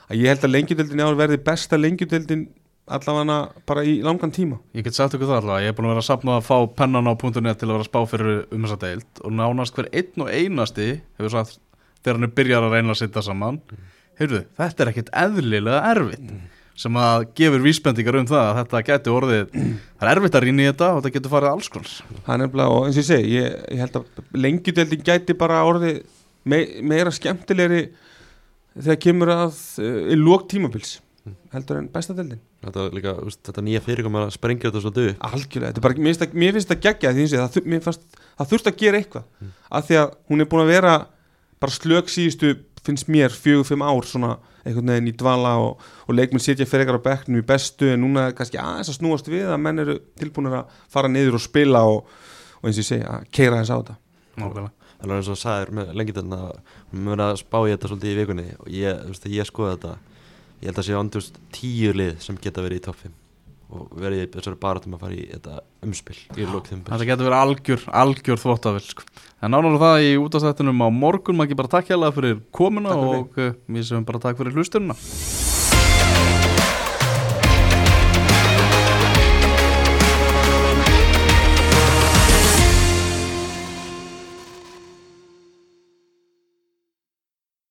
Að ég held að lengjudeldin ár verði besta lengjudeldin allavega bara í langan tíma. Ég get sagt ykkur það alltaf, ég er búin að vera að sapna að fá pennan á .net til að vera spá fyrir um þessa deild. Og nánast hver einn og einasti hefur sagt þegar hann er byrjar að reyna að sitta saman heyrðu, þetta er ekkit eðlilega erfitt sem að gefur vísbendingar um það að þetta geti orðið það er erfitt að rýna í þetta og þetta getur farið alls konar. Það er nefnilega, og eins og ég segi, ég, ég held að lengjudeldin gæti bara orðið me, meira skemmtilegri þegar kemur að uh, í lók tímabils heldur en besta deldin Þetta, líka, úst, þetta nýja fyrirkom að sprengja þetta svo dög algjörlega, þetta er bara, mér finnst mér finnst það geggja því að það, fannst, það þurft að gera eitthvað. Af því að hún er búin að vera bara slök síðustu, finnst mér fjögur, fimm ár svona einhvern veginn í dvala og, og leikmenn sitja fyrir ekkar á bekknum í bestu en núna er kannski aðeins að snúast við að menn eru tilbúinir að fara niður og spila og, og eins og ég segi, að keira þess á þetta Nákvæmlega. Það er eins og sagðir með lengjadölna Við verðum að spá í þetta svolítið í vikunni Og ég, ég skoða þetta Ég held að sé andjúst tíu lið sem geta verið í topp 5 Og verið þessari baratum að fara í þetta umspil Í lók þeim Þetta getur verið algjör, algjör þvóttavill sko. En nánar það í útastættunum á morgun maður ekki bara takk hjá fyrir komuna Takk og uh, við sem bara takk fyrir hlustununa